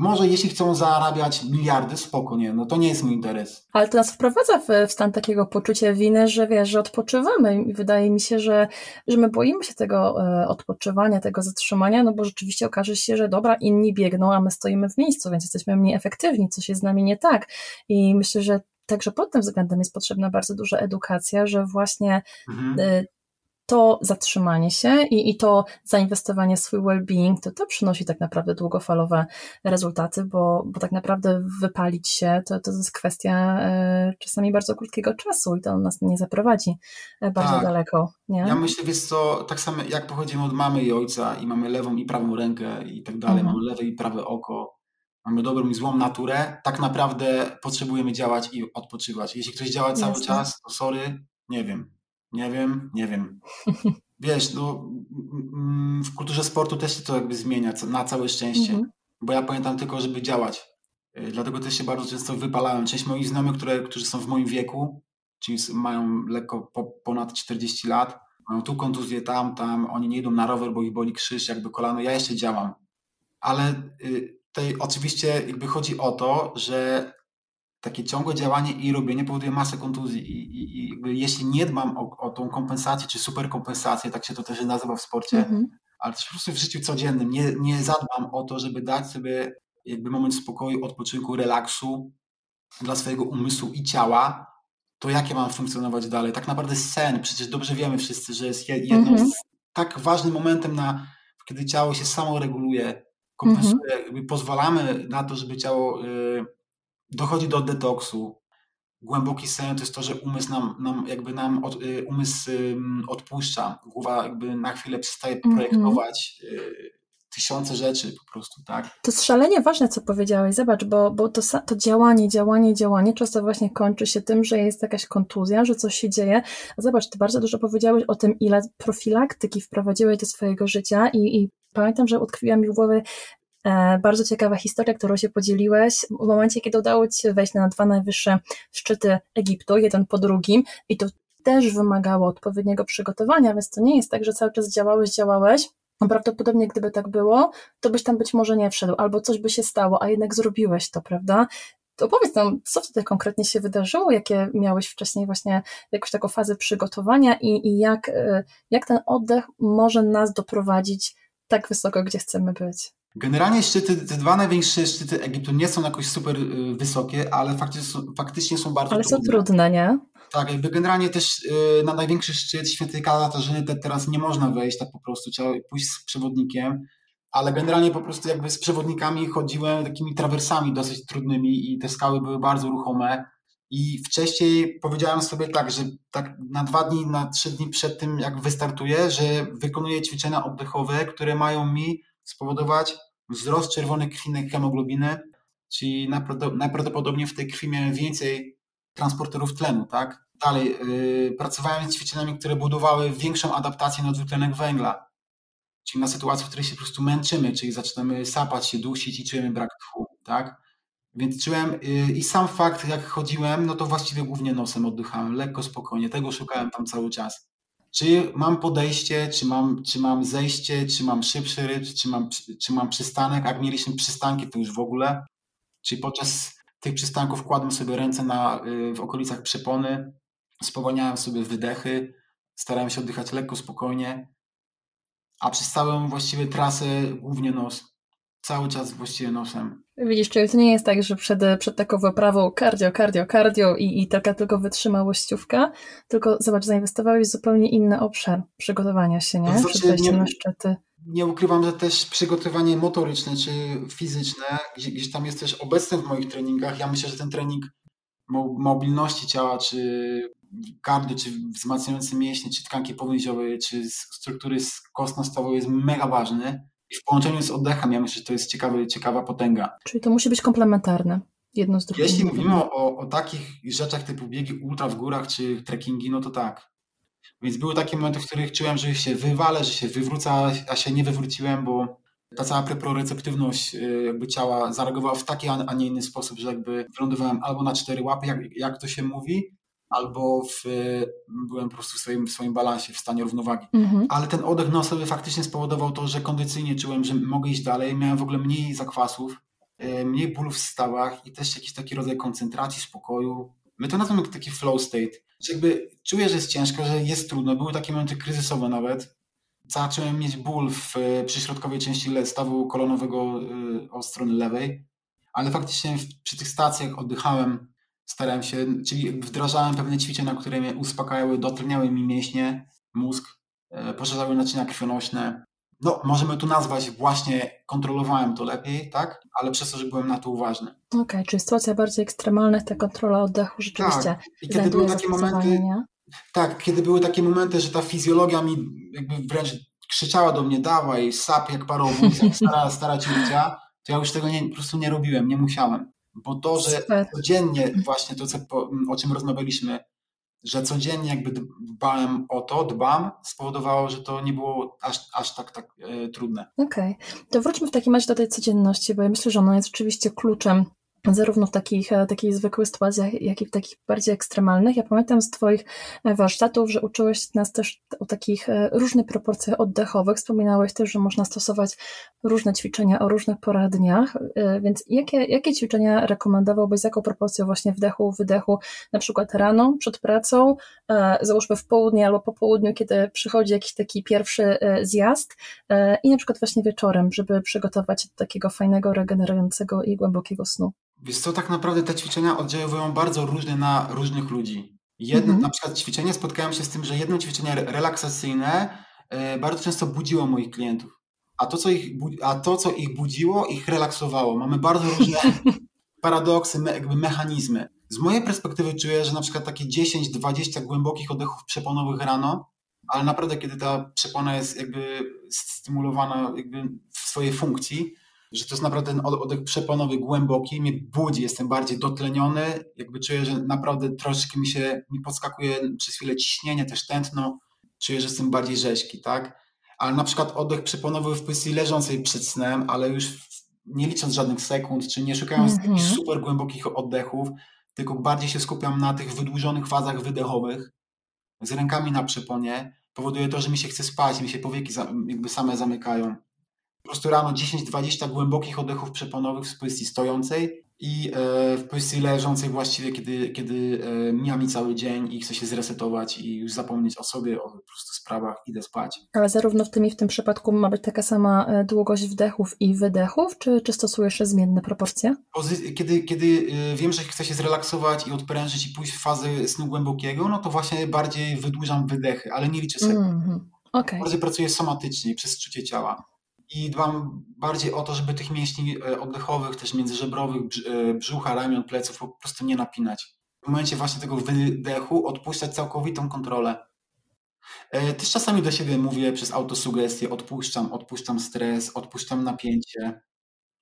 S1: może jeśli chcą zarabiać miliardy, spoko, nie, no to nie jest mój interes.
S2: Ale to nas wprowadza w, w stan takiego poczucia winy, że wiesz, że odpoczywamy i wydaje mi się, że, że my boimy się tego e, odpoczywania, tego zatrzymania, no bo rzeczywiście okaże się, że dobra, inni biegną, a my stoimy w miejscu, więc jesteśmy mniej efektywni, coś jest z nami nie tak i myślę, że Także pod tym względem jest potrzebna bardzo duża edukacja, że właśnie mhm. To zatrzymanie się i, i to zainwestowanie w swój well-being, to to przynosi tak naprawdę długofalowe rezultaty, bo, bo tak naprawdę wypalić się to, to jest kwestia e, czasami bardzo krótkiego czasu i to nas nie zaprowadzi e, bardzo tak. daleko. Nie?
S1: Ja myślę, wiesz co, tak samo jak pochodzimy od mamy i ojca i mamy lewą i prawą rękę i tak dalej, mhm. mamy lewe i prawe oko, mamy dobrą i złą naturę, tak naprawdę potrzebujemy działać i odpoczywać. Jeśli ktoś działa cały Jasne. czas, to sorry, nie wiem, nie wiem, nie wiem. <laughs> Wiesz, no, w kulturze sportu też się to jakby zmienia, na całe szczęście. Mhm. Bo ja pamiętam tylko, żeby działać. Y, dlatego też się bardzo często wypalałem. Część moich znajomych, które, którzy są w moim wieku, czyli mają lekko po, ponad 40 lat, mają tu kontuzję, tam, tam, oni nie idą na rower, bo ich boli krzyż, jakby kolano. Ja jeszcze działam. Ale y, tutaj oczywiście jakby chodzi o to, że takie ciągłe działanie i robienie powoduje masę kontuzji i, i, i jeśli nie dbam o, o tą kompensację, czy superkompensację, tak się to też nazywa w sporcie, mhm. ale też po prostu w życiu codziennym, nie, nie zadbam o to, żeby dać sobie jakby moment spokoju, odpoczynku, relaksu dla swojego umysłu i ciała, to jak ja mam funkcjonować dalej? Tak naprawdę sen, przecież dobrze wiemy wszyscy, że jest jednym mhm. z tak ważnym momentem, na, kiedy ciało się samo reguluje, kompensuje, mhm. pozwalamy na to, żeby ciało... Y, dochodzi do detoksu. Głęboki sen to jest to, że umysł nam, nam jakby nam od, y, umysł odpuszcza. Głowa jakby na chwilę przestaje mhm. projektować mm -hmm. tysiące rzeczy po prostu, tak?
S2: To jest szalenie ważne, co powiedziałeś. Zobacz, bo, bo to, to działanie, działanie, działanie często właśnie kończy się tym, że jest jakaś kontuzja, że coś się dzieje. A zobacz, ty bardzo dużo powiedziałeś o tym, ile profilaktyki wprowadziłeś do swojego życia i, i pamiętam, że utkwiła mi w głowie bardzo ciekawa historia, którą się podzieliłeś w momencie, kiedy udało Ci się wejść na dwa najwyższe szczyty Egiptu, jeden po drugim i to też wymagało odpowiedniego przygotowania, więc to nie jest tak, że cały czas działałeś, działałeś, no prawdopodobnie gdyby tak było, to byś tam być może nie wszedł, albo coś by się stało, a jednak zrobiłeś to, prawda? Opowiedz nam, co wtedy konkretnie się wydarzyło, jakie miałeś wcześniej właśnie jakąś taką fazę przygotowania i, i jak, e, jak ten oddech może nas doprowadzić tak wysoko, gdzie chcemy być?
S1: Generalnie szczyty, te dwa największe szczyty Egiptu nie są jakoś super y, wysokie, ale faktycznie są, faktycznie są bardzo
S2: ale trudne. Ale są trudne, nie?
S1: Tak, jakby generalnie też y, na największy szczyt świętej Katarzyny teraz nie można wejść tak po prostu, trzeba pójść z przewodnikiem, ale generalnie po prostu jakby z przewodnikami chodziłem takimi trawersami dosyć trudnymi i te skały były bardzo ruchome i wcześniej powiedziałem sobie tak, że tak na dwa dni, na trzy dni przed tym jak wystartuję, że wykonuję ćwiczenia oddechowe, które mają mi spowodować wzrost czerwonej krwi hemoglobiny, czyli najprawdopodobniej w tej krwi miałem więcej transporterów tlenu, tak? Dalej, yy, pracowałem z ćwiczeniami, które budowały większą adaptację na dwutlenek węgla, czyli na sytuację, w której się po prostu męczymy, czyli zaczynamy sapać się, dusić i czujemy brak tchu, tak? Więc czułem yy, i sam fakt, jak chodziłem, no to właściwie głównie nosem oddychałem, lekko, spokojnie, tego szukałem tam cały czas czy mam podejście, czy mam, czy mam zejście, czy mam szybszy rytm, czy mam, czy mam przystanek. Jak mieliśmy przystanki, to już w ogóle. Czyli podczas tych przystanków kładłem sobie ręce na, y, w okolicach przepony, spowalniałem sobie wydechy, starałem się oddychać lekko, spokojnie, a przez całą właściwie trasę głównie nos. Cały czas właściwie nosem.
S2: Widzisz, czyli to nie jest tak, że przed, przed taką wyprawą cardio, cardio, cardio i, i taka tylko wytrzymałościówka, tylko zobacz, zainwestowałeś w zupełnie inny obszar przygotowania się, nie?
S1: To znaczy,
S2: przed
S1: nie-
S2: na szczyty.
S1: Nie ukrywam, że też przygotowanie motoryczne czy fizyczne gdzieś, gdzieś tam jest też obecne w moich treningach. Ja myślę, że ten trening mo- mobilności ciała, czy cardio, czy wzmacniający mięśnie, czy tkanki powięziowe, czy struktury kostno-stawowe jest mega ważny. I w połączeniu z oddechem, ja myślę, że to jest ciekawy, ciekawa potęga.
S2: Czyli to musi być komplementarne, jedno z drugim.
S1: Jeśli mówimy o, o takich rzeczach typu biegi ultra w górach czy trekkingi, no to tak. Więc były takie momenty, w których czułem, że się wywalę, że się wywrócę, a się nie wywróciłem, bo ta cała preproreceptywność y, jakby ciała zareagowała w taki, a a nie inny sposób, że jakby wylądowałem albo na cztery łapy, jak, jak to się mówi, albo w, y, byłem po prostu w swoim, w swoim balansie, w stanie równowagi.
S2: Mhm.
S1: Ale ten oddech nosowy faktycznie spowodował to, że kondycyjnie czułem, że mogę iść dalej. Miałem w ogóle mniej zakwasów, e, mniej bólów w stawach i też jakiś taki rodzaj koncentracji, spokoju. My to nazywamy taki flow state. Że jakby czuję, że jest ciężko, że jest trudno. Były takie momenty kryzysowe nawet. Zacząłem mieć ból w e, przyśrodkowej części stawu kolonowego od strony lewej, ale faktycznie przy tych stacjach oddychałem, starałem się, czyli wdrażałem pewne ćwiczenia, które mnie uspokajały, dotleniały mi mięśnie, mózg, e, poszerzały naczynia krwionośne. No, możemy tu nazwać właśnie, kontrolowałem to lepiej, tak? Ale przez to, że byłem na to uważny.
S2: Okej, czyli sytuacja bardziej ekstremalna, ta kontrola oddechu rzeczywiście
S1: Tak. I kiedy były takie momenty, tak, kiedy były takie momenty, że ta fizjologia mi jakby wręcz krzyczała do mnie, dawaj, sap jak parowóz, jak stara, <laughs> stara ciucia, to ja już tego nie, po prostu nie robiłem, nie musiałem. Bo to, że
S2: Super.
S1: codziennie właśnie to, co, po- o czym rozmawialiśmy, że codziennie jakby dbałem o to, dbam, spowodowało, że to nie było aż, aż tak, tak e, trudne.
S2: Okej, to wróćmy w takim razie do tej codzienności, bo ja myślę, że ona jest rzeczywiście kluczem zarówno w takich, e, takich zwykłych sytuacjach, jak i w takich bardziej ekstremalnych. Ja pamiętam z Twoich e, warsztatów, że uczyłeś nas też o takich e, różnych proporcjach oddechowych. Wspominałeś też, że można stosować różne ćwiczenia o różnych porach dniach, więc jakie, jakie ćwiczenia rekomendowałbyś, jaką proporcją właśnie wdechu, wydechu, na przykład rano, przed pracą, załóżmy w południe albo po południu, kiedy przychodzi jakiś taki pierwszy zjazd i na przykład właśnie wieczorem, żeby przygotować do takiego fajnego, regenerującego i głębokiego snu.
S1: Wiesz co, tak naprawdę te ćwiczenia oddziałują bardzo różnie na różnych ludzi. Jedno,
S2: Mhm.
S1: Na przykład ćwiczenie, spotkałem się z tym, że jedno ćwiczenie re- relaksacyjne e, bardzo często budziło moich klientów. A to, co ich, bu- a to, co ich budziło, ich relaksowało. Mamy bardzo różne <laughs> paradoksy, me, jakby mechanizmy. Z mojej perspektywy czuję, że na przykład takie 10-20 głębokich oddechów przeponowych rano, ale naprawdę kiedy ta przepona jest jakby stymulowana jakby w swojej funkcji, że to jest naprawdę ten od- oddech przeponowy głęboki, mnie budzi, jestem bardziej dotleniony, jakby czuję, że naprawdę troszeczkę mi się, mi podskakuje przez chwilę ciśnienie, też tętno, czuję, że jestem bardziej rzeźki, tak? Ale na przykład oddech przeponowy w pozycji leżącej przed snem, ale już nie licząc żadnych sekund, czy nie szukając
S2: Mhm.
S1: jakichś super głębokich oddechów, tylko bardziej się skupiam na tych wydłużonych fazach wydechowych, z rękami na przeponie, powoduje to, że mi się chce spać, mi się powieki jakby same zamykają. Po prostu rano 10-20 głębokich oddechów przeponowych w pozycji stojącej i e, w pozycji leżącej właściwie, kiedy, kiedy e, mija mi cały dzień i chcę się zresetować i już zapomnieć o sobie, o po prostu sprawach, idę spać.
S2: Ale zarówno w tym i w tym przypadku ma być taka sama e, długość wdechów i wydechów, czy, czy stosujesz zmienne proporcje?
S1: Kiedy, kiedy wiem, że chcę się zrelaksować i odprężyć i pójść w fazę snu głębokiego, no to właśnie bardziej wydłużam wydechy, ale nie liczę sekund.
S2: Mhm. Okej.
S1: bardziej pracuję somatycznie, przez czucie ciała. I dbam bardziej o to, żeby tych mięśni e, oddechowych, też międzyżebrowych, e, brzucha, ramion, pleców po prostu nie napinać. W momencie właśnie tego wydechu odpuszczać całkowitą kontrolę. E, Też czasami do siebie mówię przez autosugestię, odpuszczam, odpuszczam stres, odpuszczam napięcie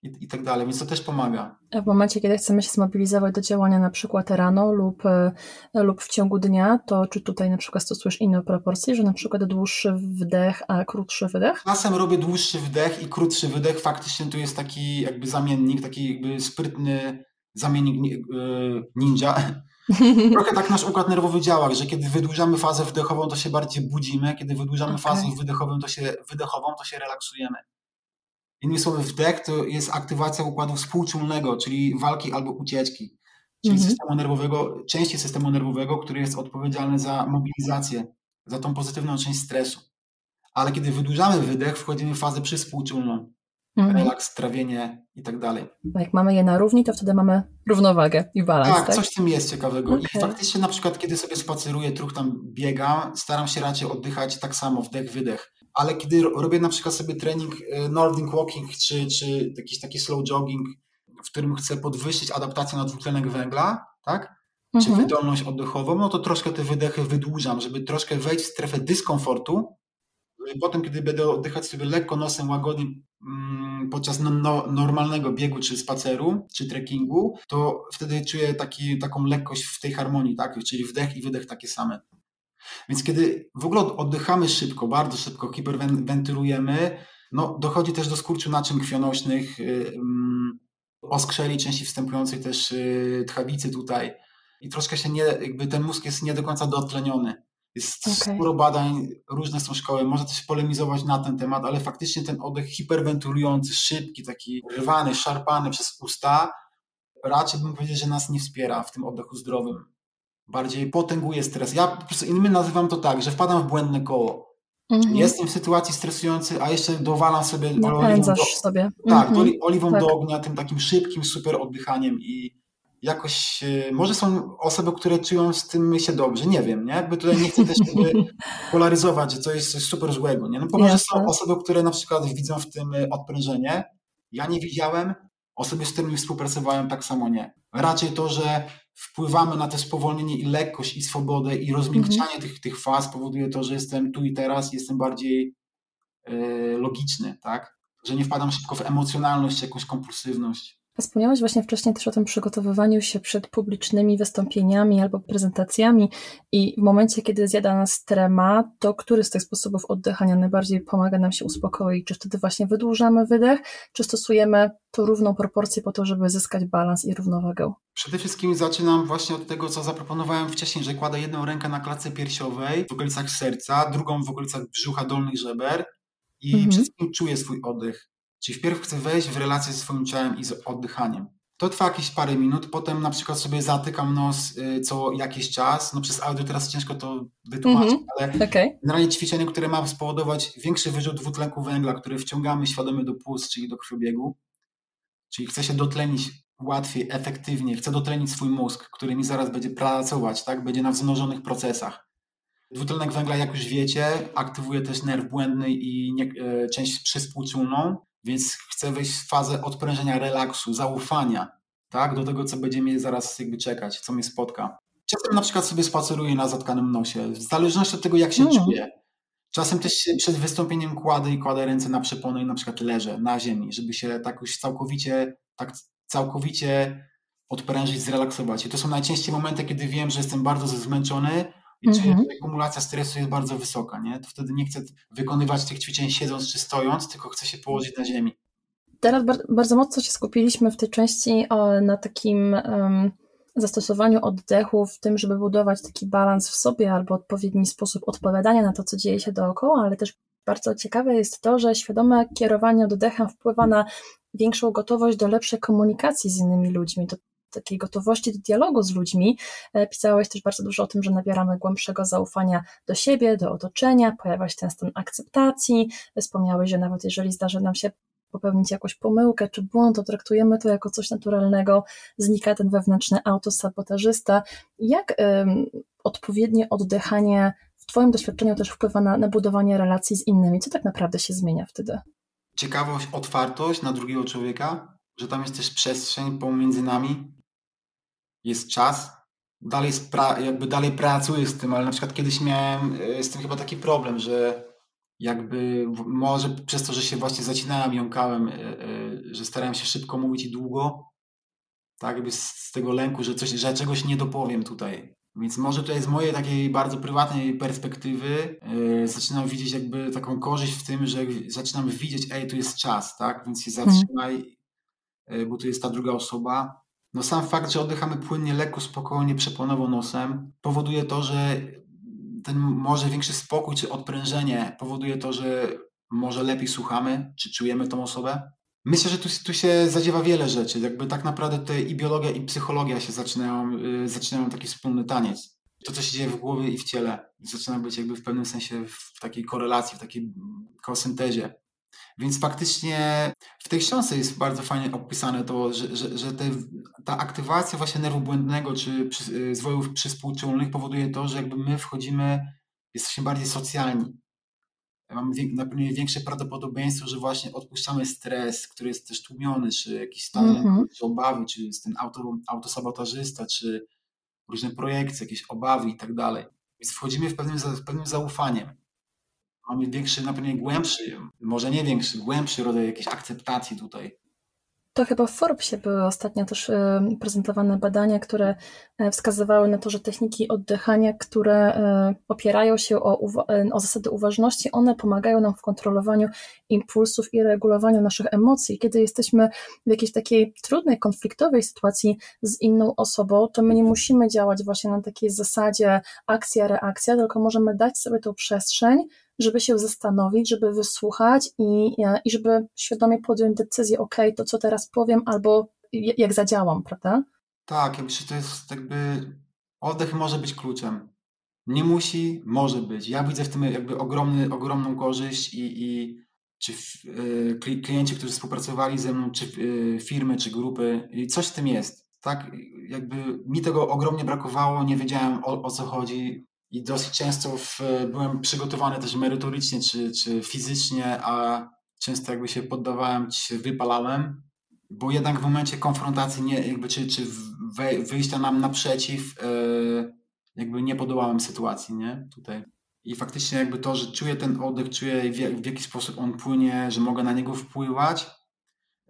S1: i, i tak dalej, więc to też pomaga.
S2: W momencie, kiedy chcemy się zmobilizować do działania na przykład rano lub, e, lub w ciągu dnia, to czy tutaj na przykład stosujesz inne proporcje, że na przykład dłuższy wdech, a krótszy wydech?
S1: Czasem robię dłuższy wdech i krótszy wydech. Faktycznie tu jest taki jakby zamiennik, taki jakby sprytny zamiennik ni- e, ninja. <laughs> Trochę tak nasz układ nerwowy działa, że kiedy wydłużamy fazę wdechową, to się bardziej budzimy, kiedy wydłużamy
S2: Okej.
S1: fazę wydechową, to się, wydechową, to się relaksujemy. Innymi słowy, wdech to jest aktywacja układu współczulnego, czyli walki albo ucieczki, czyli
S2: Mhm.
S1: systemu nerwowego, części systemu nerwowego, który jest odpowiedzialny za mobilizację, za tą pozytywną część stresu. Ale kiedy wydłużamy wydech, wchodzimy w fazę przyspółczulną. mhm. relaks, trawienie i tak dalej.
S2: Jak mamy je na równi, to wtedy mamy równowagę i balans.
S1: Tak, tak? coś w tym jest ciekawego. Okay. I faktycznie na przykład, kiedy sobie spaceruję, truch tam biegam, staram się raczej oddychać tak samo, wdech, wydech. Ale kiedy robię na przykład sobie trening e, Nordic Walking czy, czy jakiś taki slow jogging, w którym chcę podwyższyć adaptację na dwutlenek węgla, tak? Czy mhm. wydolność oddechową, no to troszkę te wydechy wydłużam, żeby troszkę wejść w strefę dyskomfortu, potem, kiedy będę oddychać sobie lekko nosem łagodnie mm, podczas no, no, normalnego biegu, czy spaceru, czy trekkingu, to wtedy czuję taki, taką lekkość w tej harmonii, tak? czyli wdech i wydech takie same. Więc kiedy w ogóle oddychamy szybko, bardzo szybko, hiperwentylujemy, no dochodzi też do skurczu naczyń krwionośnych, yy, oskrzeli części wstępującej też yy, tchawicy tutaj i troszkę się nie, jakby ten mózg jest nie do końca dotleniony. Jest okay. sporo badań, różne są szkoły, można też polemizować na ten temat, ale faktycznie ten oddech hiperwentylujący, szybki, taki rwany, szarpany przez usta, raczej bym powiedział, że nas nie wspiera w tym oddechu zdrowym. Bardziej potęguje stres. Ja po prostu innymi nazywam to tak, że wpadam w błędne koło. Mm-hmm. Jestem w sytuacji stresującej, a jeszcze dowalam sobie
S2: oliwą, do,
S1: sobie. Tak, mm-hmm. oliwą tak. do ognia, tym takim szybkim, super oddychaniem i jakoś, e, może są osoby, które czują z tym się dobrze, nie wiem, nie? Jakby tutaj nie chcę też <laughs> polaryzować, że to jest coś super złego, nie? No bo może są osoby, które na przykład widzą w tym e, odprężenie, ja nie widziałem, osoby, z którymi współpracowałem tak samo nie. Raczej to, że wpływamy na to spowolnienie i lekkość i swobodę i rozmiękczanie mhm. tych, tych faz powoduje to, że jestem tu i teraz, jestem bardziej e, logiczny, tak? Że nie wpadam szybko w emocjonalność, jakąś kompulsywność.
S2: Wspomniałeś właśnie wcześniej też o tym przygotowywaniu się przed publicznymi wystąpieniami albo prezentacjami i w momencie, kiedy zjada nas trema, to który z tych sposobów oddychania najbardziej pomaga nam się uspokoić? Czy wtedy właśnie wydłużamy wydech, czy stosujemy tą równą proporcję po to, żeby zyskać balans i równowagę?
S1: Przede wszystkim zaczynam właśnie od tego, co zaproponowałem wcześniej, że kładę jedną rękę na klatce piersiowej w okolicach serca, drugą w okolicach brzucha dolnych żeber i mhm. przede wszystkim czuję swój oddech. Czyli wpierw chcę wejść w relację ze swoim ciałem i z oddychaniem. To trwa jakieś parę minut, potem na przykład sobie zatykam nos y, co jakiś czas. No przez audio teraz ciężko to wytłumaczyć, mm -hmm. ale okay. generalnie ćwiczenie, które ma spowodować większy wyrzut dwutlenku węgla, który wciągamy świadomie do płuc, czyli do krwiobiegu. Czyli chcę się dotlenić łatwiej, efektywniej, chcę dotlenić swój mózg, który mi zaraz będzie pracować, tak? będzie na wzmożonych procesach. Dwutlenek węgla, jak już wiecie, aktywuje też nerw błędny i nie, e, część przyspółczulną, więc chcę wejść w fazę odprężenia, relaksu, zaufania, tak, do tego, co będzie mnie zaraz jakby czekać, co mnie spotka. Czasem na przykład sobie spaceruję na zatkanym nosie, w zależności od tego, jak się mm. czuję. Czasem też się przed wystąpieniem kładę i kładę ręce na przepony i na przykład leżę na ziemi, żeby się tak już całkowicie, tak całkowicie odprężyć, zrelaksować. I to są najczęściej momenty, kiedy wiem, że jestem bardzo zmęczony, i czy mhm. akumulacja stresu jest bardzo wysoka, nie? to wtedy nie chcę wykonywać tych ćwiczeń siedząc czy stojąc, tylko chcę się położyć na ziemi.
S2: Teraz bardzo mocno się skupiliśmy w tej części na takim zastosowaniu oddechu, w tym, żeby budować taki balans w sobie albo odpowiedni sposób odpowiadania na to, co dzieje się dookoła, ale też bardzo ciekawe jest to, że świadome kierowanie oddechem wpływa na większą gotowość do lepszej komunikacji z innymi ludźmi. Takiej gotowości do dialogu z ludźmi. E, pisałeś też bardzo dużo o tym, że nabieramy głębszego zaufania do siebie, do otoczenia, pojawia się ten stan akceptacji. Wspomniałeś, że nawet jeżeli zdarzy nam się popełnić jakąś pomyłkę czy błąd, to traktujemy to jako coś naturalnego, znika ten wewnętrzny autosabotażysta. Jak odpowiednie oddychanie w Twoim doświadczeniu też wpływa na, na budowanie relacji z innymi? Co tak naprawdę się zmienia wtedy?
S1: Ciekawość, otwartość na drugiego człowieka, że tam jest też przestrzeń pomiędzy nami, jest czas, dalej, jakby dalej pracuję z tym, ale na przykład kiedyś miałem e, z tym chyba taki problem, że jakby może przez to, że się właśnie zacinałem, jąkałem, e, e, że starałem się szybko mówić i długo, tak jakby z tego lęku, że, coś, że czegoś nie dopowiem tutaj. Więc może tutaj z mojej takiej bardzo prywatnej perspektywy yy, zaczynam widzieć jakby taką korzyść w tym, że zaczynam widzieć, ej, tu jest czas, tak? Więc się mhm. zatrzymaj, yy, bo tu jest ta druga osoba no sam fakt, że oddychamy płynnie, lekko, spokojnie, przeponowo nosem, powoduje to, że ten może większy spokój czy odprężenie powoduje to, że może lepiej słuchamy, czy czujemy tą osobę. Myślę, że tu, tu się zadziewa wiele rzeczy. Jakby tak naprawdę tutaj i biologia, i psychologia się zaczynają, yy, zaczynają taki wspólny taniec. To, co się dzieje w głowie i w ciele, zaczyna być jakby w pewnym sensie w takiej korelacji, w takiej kosyntezie. Więc faktycznie w tej książce jest bardzo fajnie opisane to, że, że, że te, ta aktywacja właśnie nerwu błędnego czy przy, y, zwojów przyspółczulnych powoduje to, że jakby my wchodzimy, jesteśmy bardziej socjalni. Mamy na pewno większe prawdopodobieństwo, że właśnie odpuszczamy stres, który jest też tłumiony, czy jakiś stan, mm -hmm. czy obawy, czy jest ten auto, autosabotażysta, czy różne projekcje, jakieś obawy i tak dalej. Więc wchodzimy w pewnym, w pewnym zaufaniem mamy większy, na pewno głębszy, może nie większy, głębszy rodzaj jakiejś akceptacji tutaj.
S2: To chyba w Forbesie były ostatnio też e, prezentowane badania, które e, wskazywały na to, że techniki oddychania, które e, opierają się o, o zasady uważności, one pomagają nam w kontrolowaniu impulsów i regulowaniu naszych emocji. Kiedy jesteśmy w jakiejś takiej trudnej, konfliktowej sytuacji z inną osobą, to my nie musimy działać właśnie na takiej zasadzie akcja, reakcja, tylko możemy dać sobie tą przestrzeń, żeby się zastanowić, żeby wysłuchać i, i żeby świadomie podjąć decyzję, ok, to co teraz powiem, albo jak zadziałam, prawda?
S1: Tak, ja myślę, że to jest jakby oddech może być kluczem. Nie musi, może być. Ja widzę w tym jakby ogromny, ogromną korzyść i, i czy y, klienci, którzy współpracowali ze mną, czy y, firmy, czy grupy, i coś w tym jest. Tak, jakby mi tego ogromnie brakowało, nie wiedziałem o, o co chodzi i dosyć często w, byłem przygotowany też merytorycznie czy, czy fizycznie, a często jakby się poddawałem, się wypalałem, bo jednak w momencie konfrontacji, nie, jakby, czy, czy wyjścia nam naprzeciw, yy, jakby nie podołałem sytuacji, nie, tutaj. I faktycznie jakby to, że czuję ten oddech, czuję w, w jaki sposób on płynie, że mogę na niego wpływać,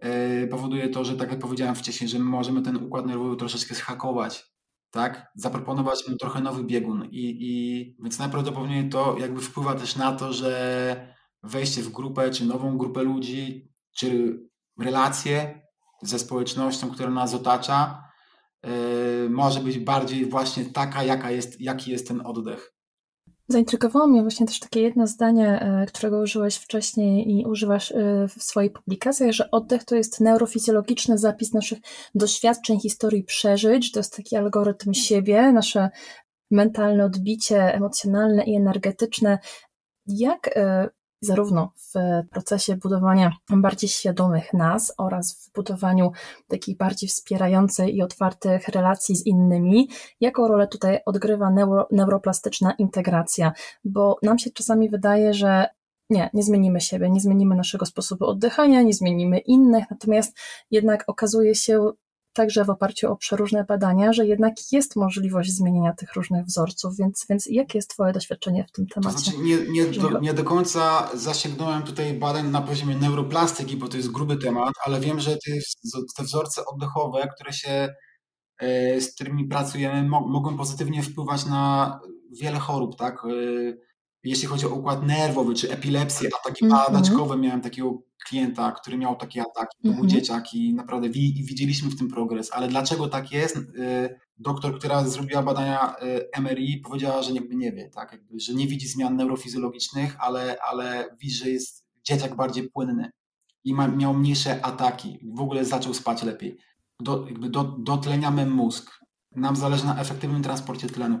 S1: yy, powoduje to, że tak jak powiedziałem wcześniej, że możemy ten układ nerwowy troszeczkę zhakować tak? Zaproponować mu trochę nowy biegun. I, i więc najprawdopodobniej to jakby wpływa też na to, że wejście w grupę, czy nową grupę ludzi, czy relacje ze społecznością, która nas otacza, yy, może być bardziej właśnie taka, jaka jest, jaki jest ten oddech.
S2: Zaintrygowało mnie właśnie też takie jedno zdanie, e, którego użyłeś wcześniej i używasz e, w swojej publikacji, że oddech to jest neurofizjologiczny zapis naszych doświadczeń, historii, przeżyć, to jest taki algorytm siebie, nasze mentalne odbicie emocjonalne i energetyczne. Jak e, zarówno w procesie budowania bardziej świadomych nas oraz w budowaniu takich bardziej wspierających i otwartych relacji z innymi, jaką rolę tutaj odgrywa neuro, neuroplastyczna integracja, bo nam się czasami wydaje, że nie, nie zmienimy siebie, nie zmienimy naszego sposobu oddychania, nie zmienimy innych, natomiast jednak okazuje się także w oparciu o przeróżne badania, że jednak jest możliwość zmienienia tych różnych wzorców, więc, więc jakie jest Twoje doświadczenie w tym temacie?
S1: To znaczy nie, nie, do, nie do końca zasięgnąłem tutaj badań na poziomie neuroplastyki, bo to jest gruby temat, ale wiem, że te, te wzorce oddechowe, które się, e, z którymi pracujemy, mogą pozytywnie wpływać na wiele chorób, tak? Jeśli chodzi o układ nerwowy, czy epilepsję, ataki mm -hmm. padaczkowe, miałem takiego klienta, który miał takie ataki, to był mhm. dzieciak i naprawdę widzieliśmy w tym progres. Ale dlaczego tak jest? Y, doktor, która zrobiła badania y, MRI, powiedziała, że jakby nie wie, tak? Jakby, że nie widzi zmian neurofizjologicznych, ale, ale widzi, że jest dzieciak bardziej płynny i ma, miał mniejsze ataki. W ogóle zaczął spać lepiej. Do, jakby do, dotleniamy mózg. Nam zależy na efektywnym transporcie tlenu.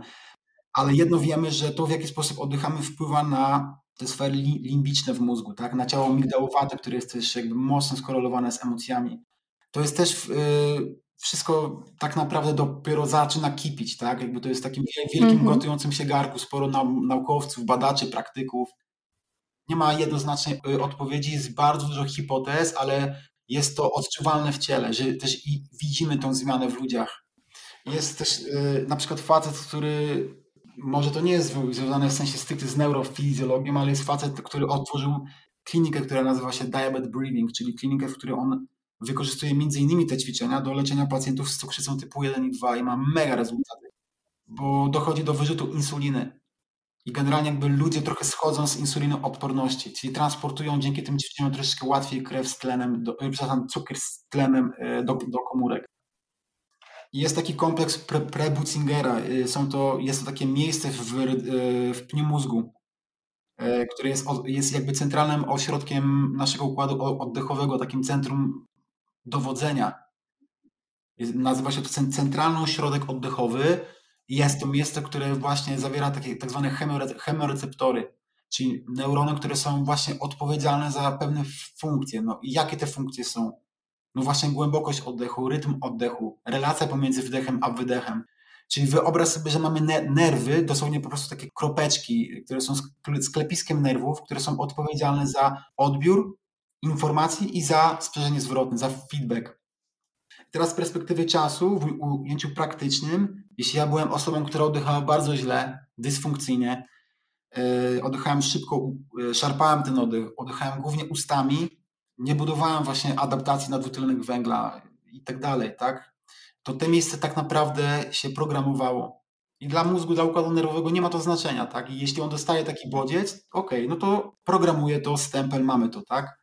S1: Ale jedno wiemy, że to, w jaki sposób oddychamy, wpływa na te sfery limbiczne w mózgu, tak? na ciało migdałowate, które jest też jakby mocno skorelowane z emocjami. To jest też yy, wszystko tak naprawdę dopiero zaczyna kipić, tak? Jakby to jest takim wielkim mm -hmm. gotującym się garku, sporo naukowców, badaczy, praktyków. Nie ma jednoznacznej y, odpowiedzi, jest bardzo dużo hipotez, ale jest to odczuwalne w ciele, że też i widzimy tą zmianę w ludziach. Jest też yy, na przykład facet, który może to nie jest związane w sensie stricte z neurofizjologią, ale jest facet, który otworzył klinikę, która nazywa się Diabetes Breathing, czyli klinikę, w której on wykorzystuje między innymi te ćwiczenia do leczenia pacjentów z cukrzycą typu 1 i 2 i ma mega rezultaty, bo dochodzi do wyrzutu insuliny. I generalnie jakby ludzie trochę schodzą z insulinoodporności, czyli transportują dzięki tym ćwiczeniom troszeczkę łatwiej krew z tlenem, do, przepraszam, cukier z tlenem e, do, do komórek. Jest taki kompleks pre. Y, są to, jest to takie miejsce w, y, w pniu mózgu, y, które jest, jest jakby centralnym ośrodkiem naszego układu oddechowego, takim centrum dowodzenia. Nazywa się to centralny ośrodek oddechowy. Jest to miejsce, które właśnie zawiera takie tak zwane chemoreceptory. czyli neurony, które są właśnie odpowiedzialne za pewne funkcje. No i jakie te funkcje są? No właśnie głębokość oddechu, rytm oddechu, relacja pomiędzy wdechem a wydechem. Czyli wyobraź sobie, że mamy nerwy, dosłownie po prostu takie kropeczki, które są sklepiskiem nerwów, które są odpowiedzialne za odbiór informacji i za sprzężenie zwrotne, za feedback. Teraz z perspektywy czasu, w ujęciu praktycznym, jeśli ja byłem osobą, która oddychała bardzo źle, dysfunkcyjnie, yy, oddychałem szybko, yy, szarpałem ten oddech, oddychałem głównie ustami, nie budowałem właśnie adaptacji na dwutlenek węgla i tak dalej, tak? To te miejsce tak naprawdę się programowało. I dla mózgu, dla układu nerwowego nie ma to znaczenia, tak? I jeśli on dostaje taki bodziec, ok, no to programuje to, stempel, mamy to, tak?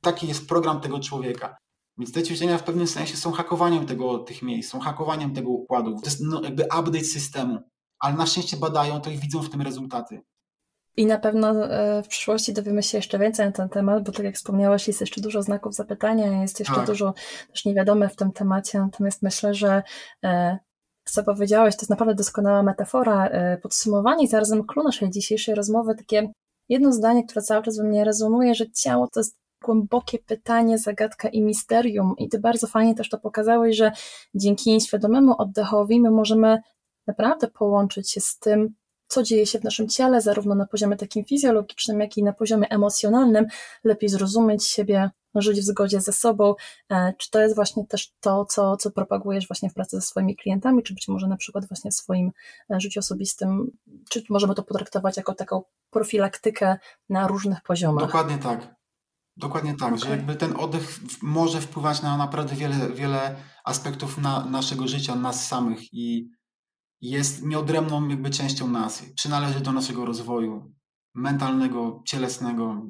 S1: Taki jest program tego człowieka. Więc te ćwiczenia w pewnym sensie są hakowaniem tego, tych miejsc, są hakowaniem tego układu. To jest no, jakby update systemu. Ale na szczęście badają to i widzą w tym rezultaty.
S2: I na pewno e, w przyszłości dowiemy się jeszcze więcej na ten temat, bo tak jak wspomniałeś, jest jeszcze dużo znaków zapytania, jest jeszcze tak. dużo też niewiadome w tym temacie, natomiast myślę, że e, co powiedziałeś, to jest naprawdę doskonała metafora, e, podsumowanie i zarazem clue naszej dzisiejszej rozmowy, takie jedno zdanie, które cały czas we mnie rezonuje, że ciało to jest głębokie pytanie, zagadka i misterium. I ty bardzo fajnie też to pokazałeś, że dzięki świadomemu oddechowi my możemy naprawdę połączyć się z tym, co dzieje się w naszym ciele, zarówno na poziomie takim fizjologicznym, jak i na poziomie emocjonalnym, lepiej zrozumieć siebie, żyć w zgodzie ze sobą. E, czy to jest właśnie też to, co, co propagujesz właśnie w pracy ze swoimi klientami, czy być może na przykład właśnie w swoim e, życiu osobistym, czy możemy to potraktować jako taką profilaktykę na różnych poziomach?
S1: Dokładnie tak. Dokładnie tak, okay. że jakby ten oddech może wpływać na naprawdę wiele, wiele aspektów na naszego życia, nas samych i jest nieodrębną jakby częścią nas. Przynależy do naszego rozwoju mentalnego, cielesnego.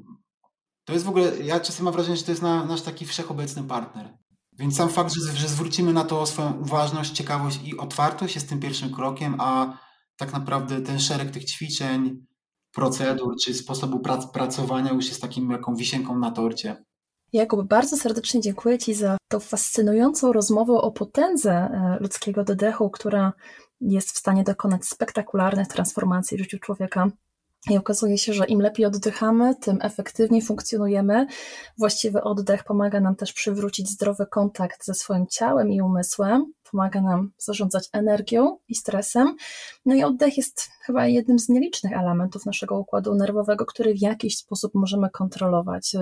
S1: To jest w ogóle, ja czasem mam wrażenie, że to jest na, nasz taki wszechobecny partner. Więc sam fakt, że, że zwrócimy na to swoją uważność, ciekawość i otwartość jest tym pierwszym krokiem, a tak naprawdę ten szereg tych ćwiczeń, procedur czy sposobu prac, pracowania już jest takim jaką wisienką na torcie.
S2: Jakub, bardzo serdecznie dziękuję Ci za tą fascynującą rozmowę o potędze e, ludzkiego oddechu, która jest w stanie dokonać spektakularnych transformacji w życiu człowieka. I okazuje się, że im lepiej oddychamy, tym efektywniej funkcjonujemy. Właściwy oddech pomaga nam też przywrócić zdrowy kontakt ze swoim ciałem i umysłem, pomaga nam zarządzać energią i stresem. No i oddech jest chyba jednym z nielicznych elementów naszego układu nerwowego, który w jakiś sposób możemy kontrolować.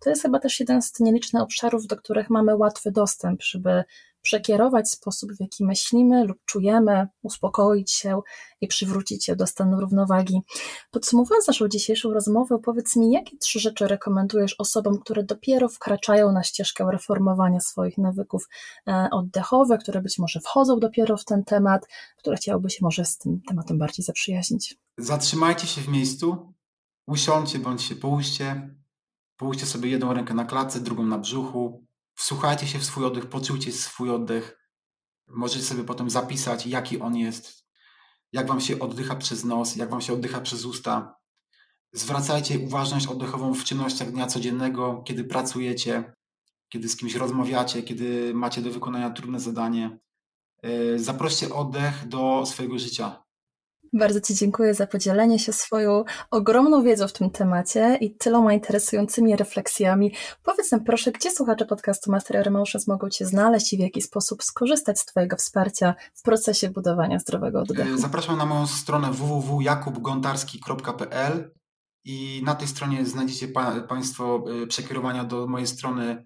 S2: To jest chyba też jeden z nielicznych obszarów, do których mamy łatwy dostęp, żeby przekierować sposób, w jaki myślimy lub czujemy, uspokoić się i przywrócić się do stanu równowagi. Podsumowując naszą dzisiejszą rozmowę, powiedz mi, jakie trzy rzeczy rekomendujesz osobom, które dopiero wkraczają na ścieżkę reformowania swoich nawyków e, oddechowych, które być może wchodzą dopiero w ten temat, które chciałyby się może z tym tematem bardziej zaprzyjaźnić?
S1: Zatrzymajcie się w miejscu, usiądźcie bądź się połóżcie, połóżcie sobie jedną rękę na klatce, drugą na brzuchu, wsłuchajcie się w swój oddech, poczujcie swój oddech. Możecie sobie potem zapisać, jaki on jest, jak wam się oddycha przez nos, jak wam się oddycha przez usta. Zwracajcie uważność oddechową w czynnościach dnia codziennego, kiedy pracujecie, kiedy z kimś rozmawiacie, kiedy macie do wykonania trudne zadanie. E, zaproście oddech do swojego życia.
S2: Bardzo Ci dziękuję za podzielenie się swoją ogromną wiedzą w tym temacie i tyloma interesującymi refleksjami. Powiedz nam proszę, gdzie słuchacze podcastu Master Emotions mogą Cię znaleźć i w jaki sposób skorzystać z Twojego wsparcia w procesie budowania zdrowego oddechu?
S1: E, zapraszam na moją stronę www.jakubgontarski.pl i na tej stronie znajdziecie pa Państwo e, przekierowania do mojej strony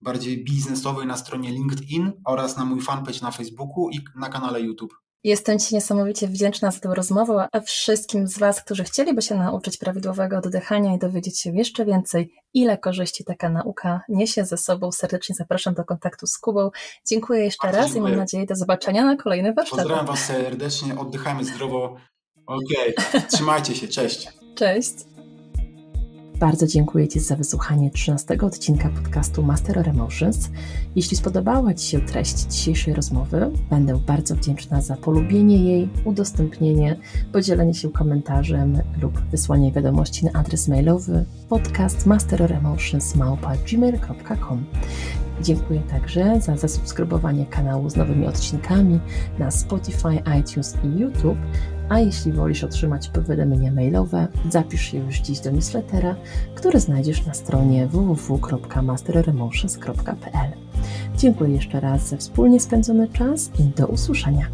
S1: bardziej biznesowej na stronie LinkedIn oraz na mój fanpage na Facebooku i na kanale YouTube.
S2: Jestem Ci niesamowicie wdzięczna za tę rozmowę, a wszystkim z Was, którzy chcieliby się nauczyć prawidłowego oddychania i dowiedzieć się jeszcze więcej, ile korzyści taka nauka niesie ze sobą, serdecznie zapraszam do kontaktu z Kubą. Dziękuję jeszcze Bardzo raz dziękuję. i mam nadzieję do zobaczenia na kolejny warsztat.
S1: Pozdrawiam Was serdecznie, oddychajmy zdrowo. Okej, okay. trzymajcie się, cześć.
S2: Cześć. Bardzo dziękuję Ci za wysłuchanie 13 odcinka podcastu Master Emotions. Jeśli spodobała Ci się treść dzisiejszej rozmowy, będę bardzo wdzięczna za polubienie jej, udostępnienie, podzielenie się komentarzem lub wysłanie wiadomości na adres mailowy podcast Dziękuję także za zasubskrybowanie kanału z nowymi odcinkami na Spotify, iTunes i YouTube A jeśli wolisz otrzymać powiadomienia mailowe, zapisz się już dziś do newslettera, który znajdziesz na stronie www.masteremotions.pl. Dziękuję jeszcze raz za wspólnie spędzony czas i do usłyszenia.